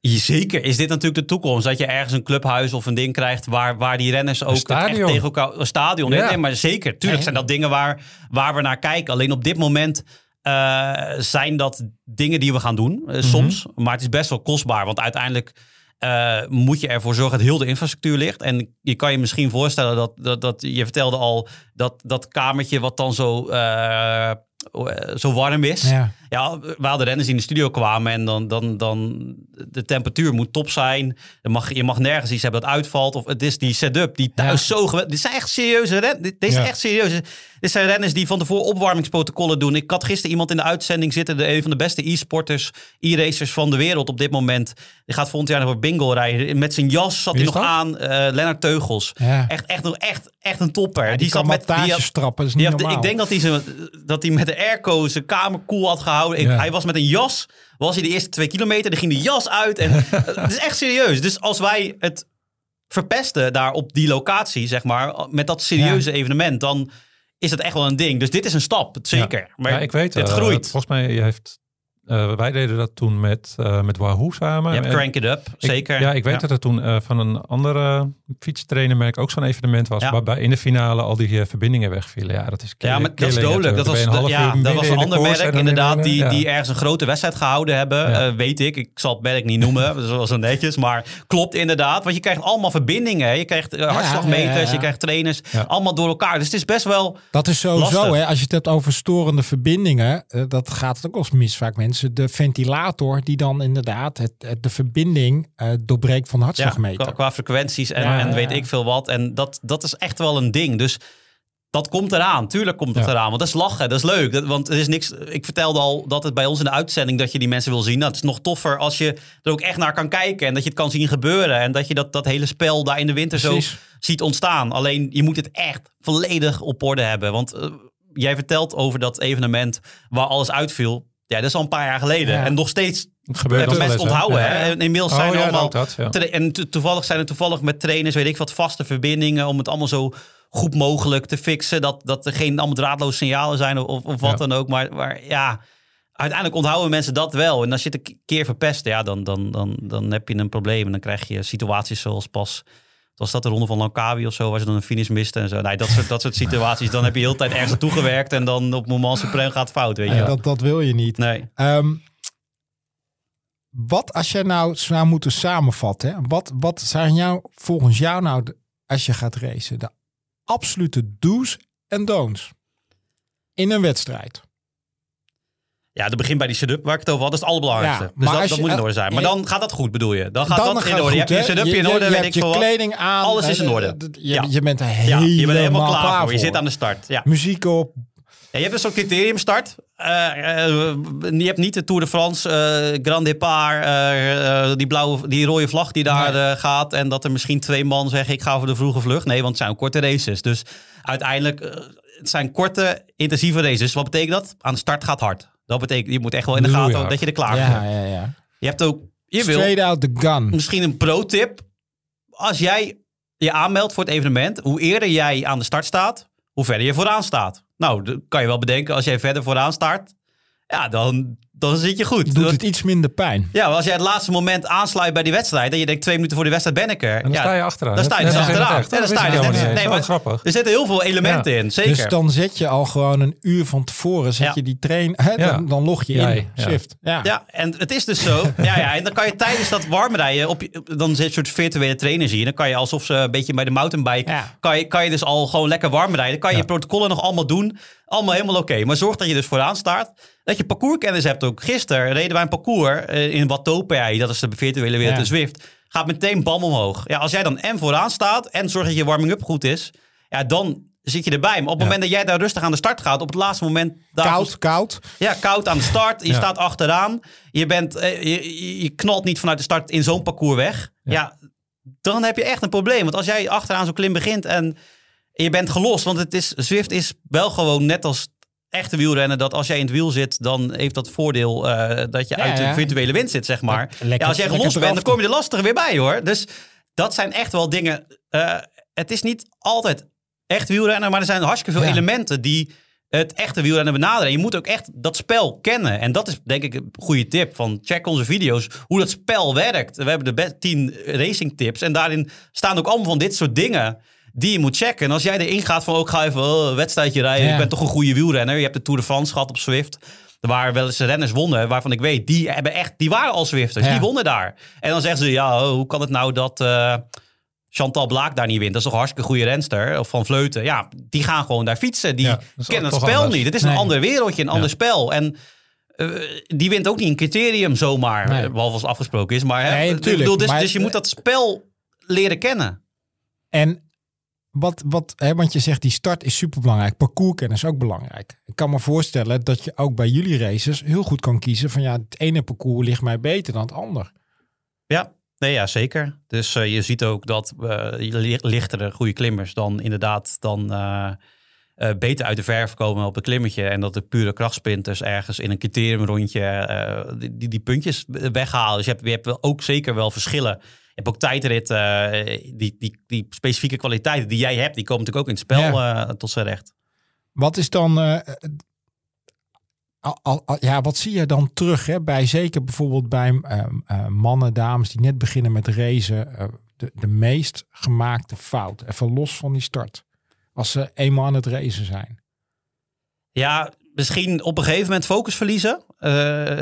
Zeker is dit natuurlijk de toekomst. Dat je ergens een clubhuis of een ding krijgt waar, waar die renners ook echt tegen elkaar... Een stadion, Ja. nee, maar zeker. Tuurlijk zijn dat dingen waar, waar we naar kijken. Alleen op dit moment eh, zijn dat dingen die we gaan doen. eh, Soms. Maar het is best wel kostbaar. Want uiteindelijk eh, moet je ervoor zorgen dat heel de infrastructuur ligt. En je kan je misschien voorstellen dat, dat, dat je vertelde al dat dat kamertje wat dan zo, zo warm is. Ja. Ja, we hadden renners die in de studio kwamen en dan, dan, dan de temperatuur moet top zijn. Je mag, je mag nergens iets hebben dat uitvalt. Of het is die setup die thuis zo geweldig... Dit zijn echt serieuze renners. Dit, Ja. is echt serieus. Dit zijn renners die van tevoren opwarmingsprotocollen doen. Ik had gisteren iemand in de uitzending zitten. De, een van de beste e-sporters, e-racers van de wereld op dit moment. Die gaat volgend jaar nog voor bingo rijden. Met zijn jas zat hij nog dat? aan. eh Lennart Teugels. Ja. Echt, echt, echt, echt een topper. die, die kan zat met... Die had, strappen, is die niet normaal. ik denk dat hij, dat hij met de airco zijn kamer koel had gehouden. Ik- Ja. Hij was met een jas. Was hij de eerste twee kilometer. Dan ging de jas uit. En, het is echt serieus. Dus als wij het verpesten daar op die locatie, zeg maar, met dat serieuze evenement, dan is het echt wel een ding. Dus dit is een stap, zeker. Maar ja, ik weet het eh, groeit. Volgens mij heeft... eh, wij deden dat toen met, eh met Wahoo samen. Je hebt En Crank It Up, ik- zeker. ja, ik weet dat er toen eh, van een andere fietstrainermerk ook zo'n evenement was. Ja. Waarbij in de finale al die verbindingen wegvielen. Ja, dat is Ja, maar dat is dodelijk. Dat was, ja, dat was een ander merk, inderdaad, die, ja. die ergens een grote wedstrijd gehouden hebben. Ja. Eh, weet ik. Ik zal het merk niet noemen, dat was zo netjes. Maar klopt inderdaad, want je krijgt allemaal verbindingen. hè. Je krijgt hartslagmeters, ja, ja, ja. je krijgt trainers, Ja. allemaal door elkaar. Dus het is best wel... Dat is sowieso, hè, als je het hebt over storende verbindingen, dat gaat het ook wel eens mis vaak mensen. De ventilator die dan inderdaad het, het- de verbinding eh, doorbreekt van de Ja, hartslagmeter. qua, qua frequenties en, Ja, en ja, weet ja. ik veel wat. En dat, dat is echt wel een ding. Dus dat komt eraan. Tuurlijk komt het Ja. eraan. Want dat is lachen. Dat is leuk. Dat, want er is niks. Ik vertelde al dat het bij ons in de uitzending dat je die mensen wil zien. Nou, het is nog toffer als je er ook echt naar kan kijken. En dat je het kan zien gebeuren. En dat je dat, dat hele spel daar in de winter Precies. zo ziet ontstaan. Alleen je moet het echt volledig op orde hebben. Want eh, jij vertelt over dat evenement waar alles uitviel. Ja, dat is al een paar jaar geleden. Ja. En nog steeds gebeurt hebben mensen onthouden. hè? Hè? En inmiddels Oh, zijn er allemaal dat, En to- toevallig zijn er toevallig met trainers, weet ik wat, vaste verbindingen om het allemaal zo goed mogelijk te fixen. Dat, dat er geen allemaal draadloze signalen zijn of, of wat dan ook. Maar, maar ja, uiteindelijk onthouden mensen dat wel. En als je het een keer verpest, ja, dan, dan, dan, dan heb je een probleem. En dan krijg je situaties zoals pas... Was dat de ronde van Langkawi of zo, waar ze dan een finish misten en zo? Nee, dat soort, dat soort situaties. Dan heb je de hele tijd ergens naartoe gewerkt en dan op het moment supreme gaat fout, weet je. Ja, dat, dat wil je niet. Nee. Ehm, wat als jij nou zou moeten samenvatten, hè? Wat, wat zijn jou, volgens jou nou, als je gaat racen, de absolute do's en don'ts in een wedstrijd? Ja, dat begint bij die setup waar ik het over had. Dat is het allerbelangrijkste. Ja, dus maar dat, als dat je- moet in orde zijn. Maar je- dan gaat dat goed, bedoel je? Dan gaat Dan dat gaat in orde. je hebt je hè? setupje in orde, je weet ik veel kleding aan. Alles is in eh, orde. d- Je, Ja. je bent er Ja, helemaal, je bent helemaal klaar, voor. Je zit aan de start. Ja. Muziek op. Je hebt een soort criteriumstart. Eh, eh, je hebt niet de Tour de France, eh, Grand Départ, eh, eh, die, blauwe, die rode vlag die daar Nee. eh, gaat. En dat er misschien twee man zeggen, ik ga voor de vroege vlucht. Nee, want het zijn korte races. Dus uiteindelijk, eh, het zijn korte, intensieve races. Wat betekent dat? Aan de start gaat hard. Dat betekent, je moet echt wel in de gaten Loeihard. dat je er klaar Ja, bent. ja, ja. Je hebt ook, je wil Straight out the gun. misschien een pro-tip. Als jij je aanmeldt voor het evenement, hoe eerder jij aan de start staat, hoe verder je vooraan staat. Nou, dat kan je wel bedenken, als jij verder vooraan start, ja, dan, dan zit je goed. Doet het iets minder pijn. Ja, maar als jij het laatste moment aansluit bij die wedstrijd en je denkt twee minuten voor die wedstrijd ben ik er. En dan ja, sta je achteraan. Dan sta je Dat- dus dat is achteraan. echt. Ja, dan Dat sta je dus nee, maar- grappig. Er zitten heel veel elementen in, zeker. Dus dan zet je al gewoon een uur van tevoren, zet Ja. je die train, hè, Ja. dan, dan log je in. Jij, ja. Swift. Ja. Ja, en het is dus zo. ja, ja, en dan kan je tijdens dat warmrijden, op, dan zit een soort virtuele trainer zien. Dan kan je alsof ze een beetje bij de mountainbike, Ja. kan, je, kan je dus al gewoon lekker warm rijden. Kan je Ja. je protocollen nog allemaal doen. Allemaal helemaal oké. Maar zorg dat je dus vooraan staat. Dat je parcourskennis hebt ook. Gisteren reden wij een parcours eh, in Watopia. Dat is de virtuele wereld, de Zwift. Gaat meteen bam omhoog. Ja, als jij dan en vooraan staat en zorg dat je warming-up goed is. Ja, dan zit je erbij. Maar op het Ja. moment dat jij daar rustig aan de start gaat, op het laatste moment... Daar Koud, koud. ja, koud aan de start. Je Ja. staat achteraan. Je, bent, eh, je, je- je knalt niet vanuit de start in zo'n parcours weg. Ja. Ja. dan heb je echt een probleem. Want als jij achteraan zo'n klim begint en je bent gelost. Want het is, Zwift is wel gewoon net als echte wielrennen. Dat als jij in het wiel zit, dan heeft dat voordeel eh, dat je Ja, uit de ja. virtuele wind zit, zeg maar. Lekker- ja, als jij gelost bent, dan kom je er lastiger weer bij, hoor. Dus dat zijn echt wel dingen. eh, het is niet altijd echt wielrennen, maar er zijn hartstikke veel elementen die het echte wielrennen benaderen. En je moet ook echt dat spel kennen. En dat is denk ik een goede tip. Van check onze video's, hoe dat spel werkt. We hebben de best 10 racing tips. En daarin staan ook allemaal van dit soort dingen die je moet checken. En als jij erin gaat van, ook ga even oh, een wedstrijdje rijden. Ja. Ik ben toch een goede wielrenner. Je hebt de Tour de France gehad op Zwift. Waar wel eens renners wonnen, waarvan ik weet, die, hebben echt, die waren al Zwifters. Ja. Die wonnen daar. En dan zeggen ze, ja, oh, hoe kan het nou dat... eh, Chantal Blaak daar niet wint. Dat is toch een hartstikke goede renster. Of Van Vleuten. Ja, die gaan gewoon daar fietsen. Die Ja, kennen het spel anders. niet. Het is Nee. een ander wereldje, een ander spel. En eh, die wint ook niet een criterium zomaar, Nee. eh, behalve als afgesproken is. Maar, hè, Nee, bedoel, dus, maar- dus je moet dat spel leren kennen. En wat, wat hè, want je zegt die start is superbelangrijk. Parcourskennis is ook belangrijk. Ik kan me voorstellen dat je ook bij jullie races heel goed kan kiezen van ja, het ene parcours ligt mij beter dan het ander. Ja, nee, ja zeker. Dus eh, je ziet ook dat eh, li- lichtere, goede klimmers dan inderdaad dan eh, beter uit de verf komen op een klimmetje. En dat de pure krachtsprinters ergens in een criteriumrondje die, die, puntjes weghalen. Dus je hebt, je hebt ook zeker wel verschillen. Hebt ook tijdritten, eh, die, die, die specifieke kwaliteiten die jij hebt, die komen natuurlijk ook in het spel eh, tot zijn recht. Wat is dan, eh, al- al- al- ja, wat zie je dan terug hè, bij zeker bijvoorbeeld bij eh, eh, mannen, dames die net beginnen met racen, de, de meest gemaakte fout, even los van die start, als ze eenmaal aan het racen zijn. Ja, misschien op een gegeven moment focus verliezen. Eh,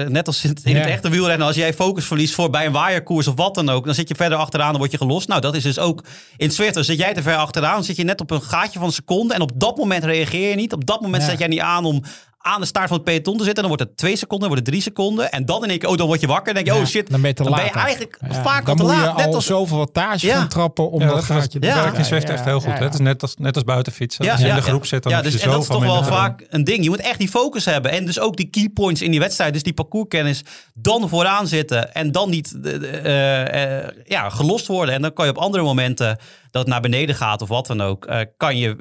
net als in, het- echte wielrennen. Als jij focus verliest voor bij een waaierkoers of wat dan ook. Dan zit je verder achteraan, dan word je gelost. Nou, dat is dus ook in Zwift. Dan zit jij te ver achteraan. Dan zit je net op een gaatje van een seconde. En op dat moment reageer je niet. Op dat moment Ja. zet jij niet aan om aan de staart van het peloton te zitten. Dan wordt het twee seconden, dan wordt het drie seconden. En dan in één keer, oh, dan word je wakker. Dan denk je, Ja, oh shit. dan ben je te dan ben laat. je eigenlijk Ja, vaak al dan te moet laat. je Net al als, zoveel wattage Ja. gaan trappen om Ja, dat gaatje Ja. Dat Zwift Ja, echt heel goed. Het is net als, net als buiten fietsen. Ja, als je ja, in de groep ja. zit, dan ja, dus, en dat is toch wel te vaak een ding. Je moet echt die focus hebben. En dus ook die key points in die wedstrijd. Dus die parcourskennis dan vooraan zitten. En dan niet eh, eh, ja, gelost worden. En dan kan je op andere momenten dat het naar beneden gaat of wat dan ook. eh, kan je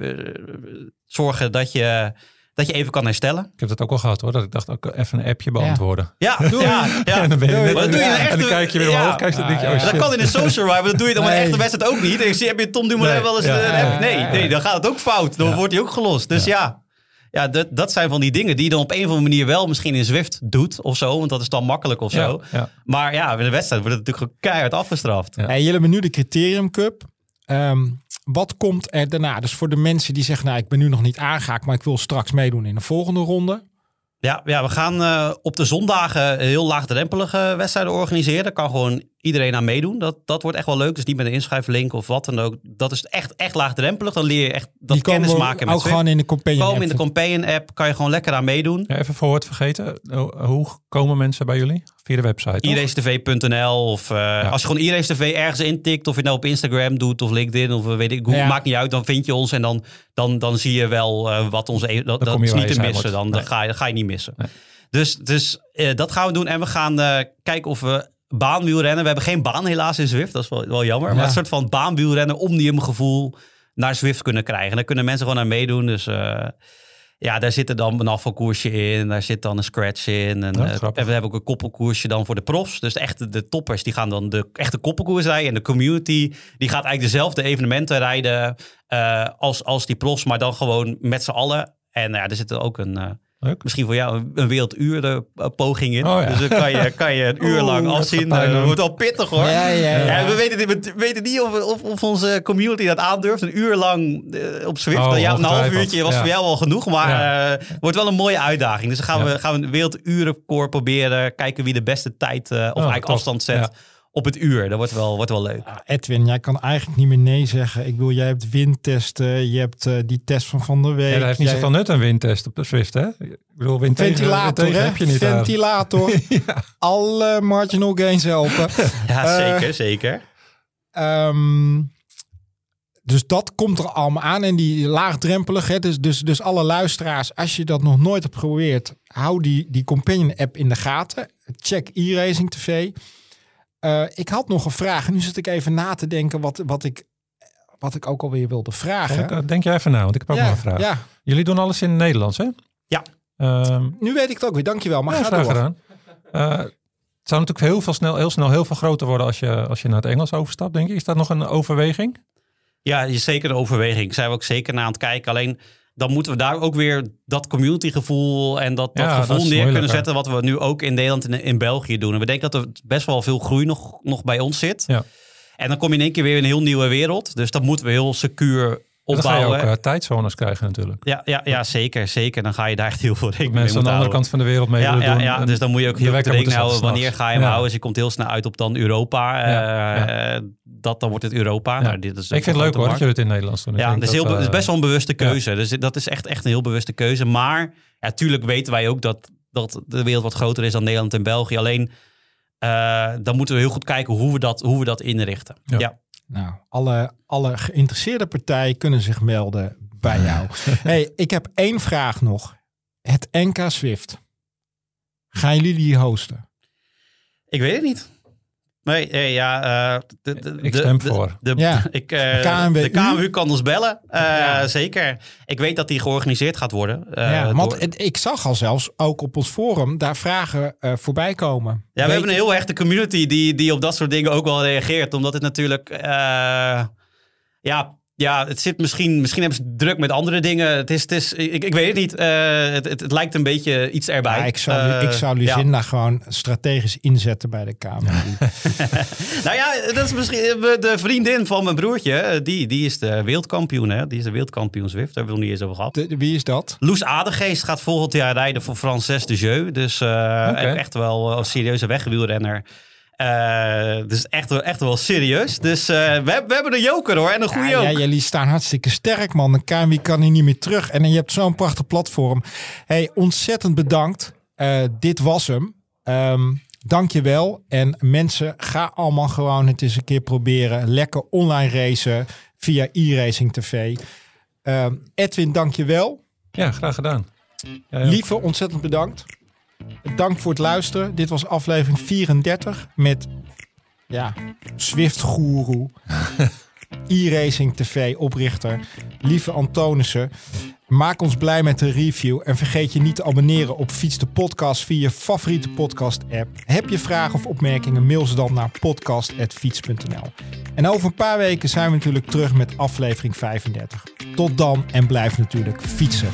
zorgen dat je, dat je even kan herstellen. Ik heb dat ook al gehad hoor. Dat ik dacht, ook even een appje beantwoorden. Ja, ja, ja. En dan ben je net, doe je ja, echt- en dan kijk je weer ja. omhoog. Kijk, dan denk je, oh Dat kan in een social ride, maar dat doe je dan Nee. een echte wedstrijd ook niet. Ik zie, heb je Tom Dumoulin Nee. wel eens Ja. een app? Nee, nee, dan gaat het ook fout. Dan Ja. wordt hij ook gelost. Dus ja, ja dat, dat zijn van die dingen die je dan op een of andere manier wel misschien in Zwift doet of zo. Want dat is dan makkelijk of zo. Ja, ja. Maar ja, in de wedstrijd wordt het natuurlijk keihard afgestraft. Ja. Hey, jullie hebben nu de Criterium Cup. Ehm, wat komt er daarna? Dus voor de mensen die zeggen, nou ik ben nu nog niet aangehaakt, maar ik wil straks meedoen in de volgende ronde. Ja, ja we gaan eh, op de zondagen heel laagdrempelige wedstrijden organiseren. Daar kan gewoon iedereen aan meedoen. Dat, dat wordt echt wel leuk. Dus niet met een inschrijflink of wat dan ook. Dat is echt, echt laagdrempelig. Dan leer je echt dat die komen kennis maken met ook Zwift. gewoon in de companion Komen in de app. Companion app. Kan je gewoon lekker aan meedoen. Ja, even voor het vergeten. Hoe- Hoe komen mensen bij jullie? Via de website, iRacetv.nl of eh, als je gewoon iRacetv ergens intikt of je nou op Instagram doet of LinkedIn of eh, weet ik, Google, Ja. maakt niet uit, dan vind je ons en dan, dan, dan zie je wel eh, wat onze e- dat, dat is niet te missen. Dan, dan Nee. ga je, dan ga je niet missen. Nee. Dus, dus eh, dat gaan we doen en we gaan eh, kijken of we baanwielrennen. We hebben geen baan helaas in Zwift, dat is wel, wel jammer. Ja. Maar een soort van baanwielrennen om die gevoel naar Zwift kunnen krijgen. En daar kunnen mensen gewoon aan meedoen. Dus eh, ja, daar zit er dan een afvalkoersje in. Daar zit dan een scratch in. En, Ja, eh, en we hebben ook een koppelkoersje dan voor de profs. Dus de echte de toppers die gaan dan de echte koppelkoers rijden. En de community die gaat eigenlijk dezelfde evenementen rijden eh, als, als die profs. Maar dan gewoon met z'n allen. En nou ja, er zit ook een... Leuk. Misschien voor jou een, een werelduur eh, poging in. Oh ja. Dus dan kan je, kan je een uur lang afzien. Dat doen. wordt wel pittig hoor. Ja, ja, ja. We, weten, niet- we weten niet of, of, of onze community dat aandurft. Een uur lang eh, op Swift. Oh, Nou ja, een half uurtje was voor jou al genoeg. Maar eh, wordt wel een mooie uitdaging. Dus dan gaan, we, gaan we een wereldurenrecord proberen. Kijken wie de beste tijd of eigenlijk tof. afstand zet. Op het uur. Dat wordt wel, wordt wel leuk. Ah, Edwin, jij kan eigenlijk niet meer nee zeggen. Ik bedoel, jij hebt windtesten, je hebt eh, die test van Van der Week. Ja, dat heeft niet jij- zoveel nut een windtest op de Swift, hè? Ik bedoel, wind tegen- Ventilator, wind tegen hè? heb je niet. Ventilator. Alle marginal gains helpen. Ja, Eh, zeker, zeker. Ehm, dus dat komt er allemaal aan. En die laagdrempelig. Hè? Dus, dus, dus alle luisteraars, als je dat nog nooit hebt geprobeerd, hou die, die Companion app in de gaten. Check e-racing tv. Eh, ik had nog een vraag. En nu zit ik even na te denken wat, wat, ik, wat ik ook alweer wilde vragen. Kijk, Denk jij even na, want ik heb ook nog een vraag. ja, Jullie doen alles in het Nederlands, hè? Ja. Ehm, nu weet ik het ook weer. Dankjewel. Maar ja, ga graag door. gedaan. Eh, het zou natuurlijk heel, veel snel, heel snel heel veel groter worden als je, als je naar het Engels overstapt, denk ik. Is dat nog een overweging? Ja, is zeker een overweging. Zijn we ook zeker naar aan het kijken. Alleen dan moeten we daar ook weer dat communitygevoel en dat, dat Ja, gevoel neer kunnen zetten. Wat we nu ook in Nederland en in België doen. En we denken dat er best wel veel groei nog, nog bij ons zit. Ja. En dan kom je in één keer weer in een heel nieuwe wereld. Dus dat moeten we heel secuur Dan ga je opbouwen. ook eh, tijdzones krijgen natuurlijk. ja, ja, ja, zeker, zeker. Dan ga je daar echt heel veel rekening mee Mensen aan de andere kant van de wereld mee Ja, willen ja, doen. ja, dus dan moet je ook heel wekker rekening houden. Wanneer ga je hem houden? Dus je komt heel snel uit op dan Europa. eh, Ja, dat, dan wordt het Europa. Nou, dit is ik vind het leuk hoor dat jullie het in het Nederlands doen. Ik Ja, dat is, heel, dat, eh, is best wel een bewuste keuze. Dus dat is echt, echt een heel bewuste keuze. Maar ja, tuurlijk weten wij ook dat dat de wereld wat groter is dan Nederland en België. Alleen dan moeten we heel goed kijken hoe we dat, hoe we dat inrichten. Ja. Ja. Nou, alle, alle geïnteresseerde partijen kunnen zich melden bij jou. hey, ik heb één vraag nog. Het NK Swift. Gaan jullie die hosten? Ik weet het niet. Nee, nee ja. eh, de, de, Ik de- stem de- voor. De, Ja. ik, eh, KNWU? de KMU kan ons bellen. Eh, Ja. Zeker. Ik weet dat die georganiseerd gaat worden. eh, ja, want door- ik zag al zelfs ook op ons forum daar vragen eh, voorbij komen. Ja, we Weet- hebben een heel hechte community die, die op dat soort dingen ook wel reageert. Omdat het natuurlijk... eh, ja, ja, het zit misschien... Misschien hebben ze druk met andere dingen. Het is... Het is ik, ik weet het niet. Eh, het, het, het lijkt een beetje iets erbij. Ja, ik zou, Eh, ik zou ja. Lucinda gewoon strategisch inzetten bij de Kamer. Nou ja, dat is misschien de vriendin van mijn broertje. eh, Die, die is de wereldkampioen. Hè? Die is de wereldkampioen Zwift. Daar hebben we nog niet eens over gehad. De- wie is dat? Loes Adegeest gaat volgend jaar rijden voor Frances de Jeu. Dus eh, echt wel een serieuze wegwielrenner. Eh dus echt, wel- echt wel serieus. Dus eh, we, hebben- we hebben een joker hoor. En een goede Ja, ja, jullie staan hartstikke sterk, man. De KNW kan hier niet meer terug. En je hebt zo'n prachtig platform. Hey, ontzettend bedankt. Eh, dit was hem. Ehm Dank je wel. En mensen, ga allemaal gewoon het eens een keer proberen. Lekker online racen via e-racing tv. Ehm, Edwin, dank je wel. Ja, graag gedaan. Ja, ja. Lieve, ontzettend bedankt. Dank voor het luisteren. Dit was aflevering 34 met ja, Swift Guru, e-racing TV oprichter, lieve Antonissen. Maak ons blij met de review en vergeet je niet te abonneren op Fiets de Podcast via je favoriete podcast app. Heb je vragen of opmerkingen, mail ze dan naar podcast.fiets.nl. En over een paar weken zijn we natuurlijk terug met aflevering 35. Tot dan en blijf natuurlijk fietsen.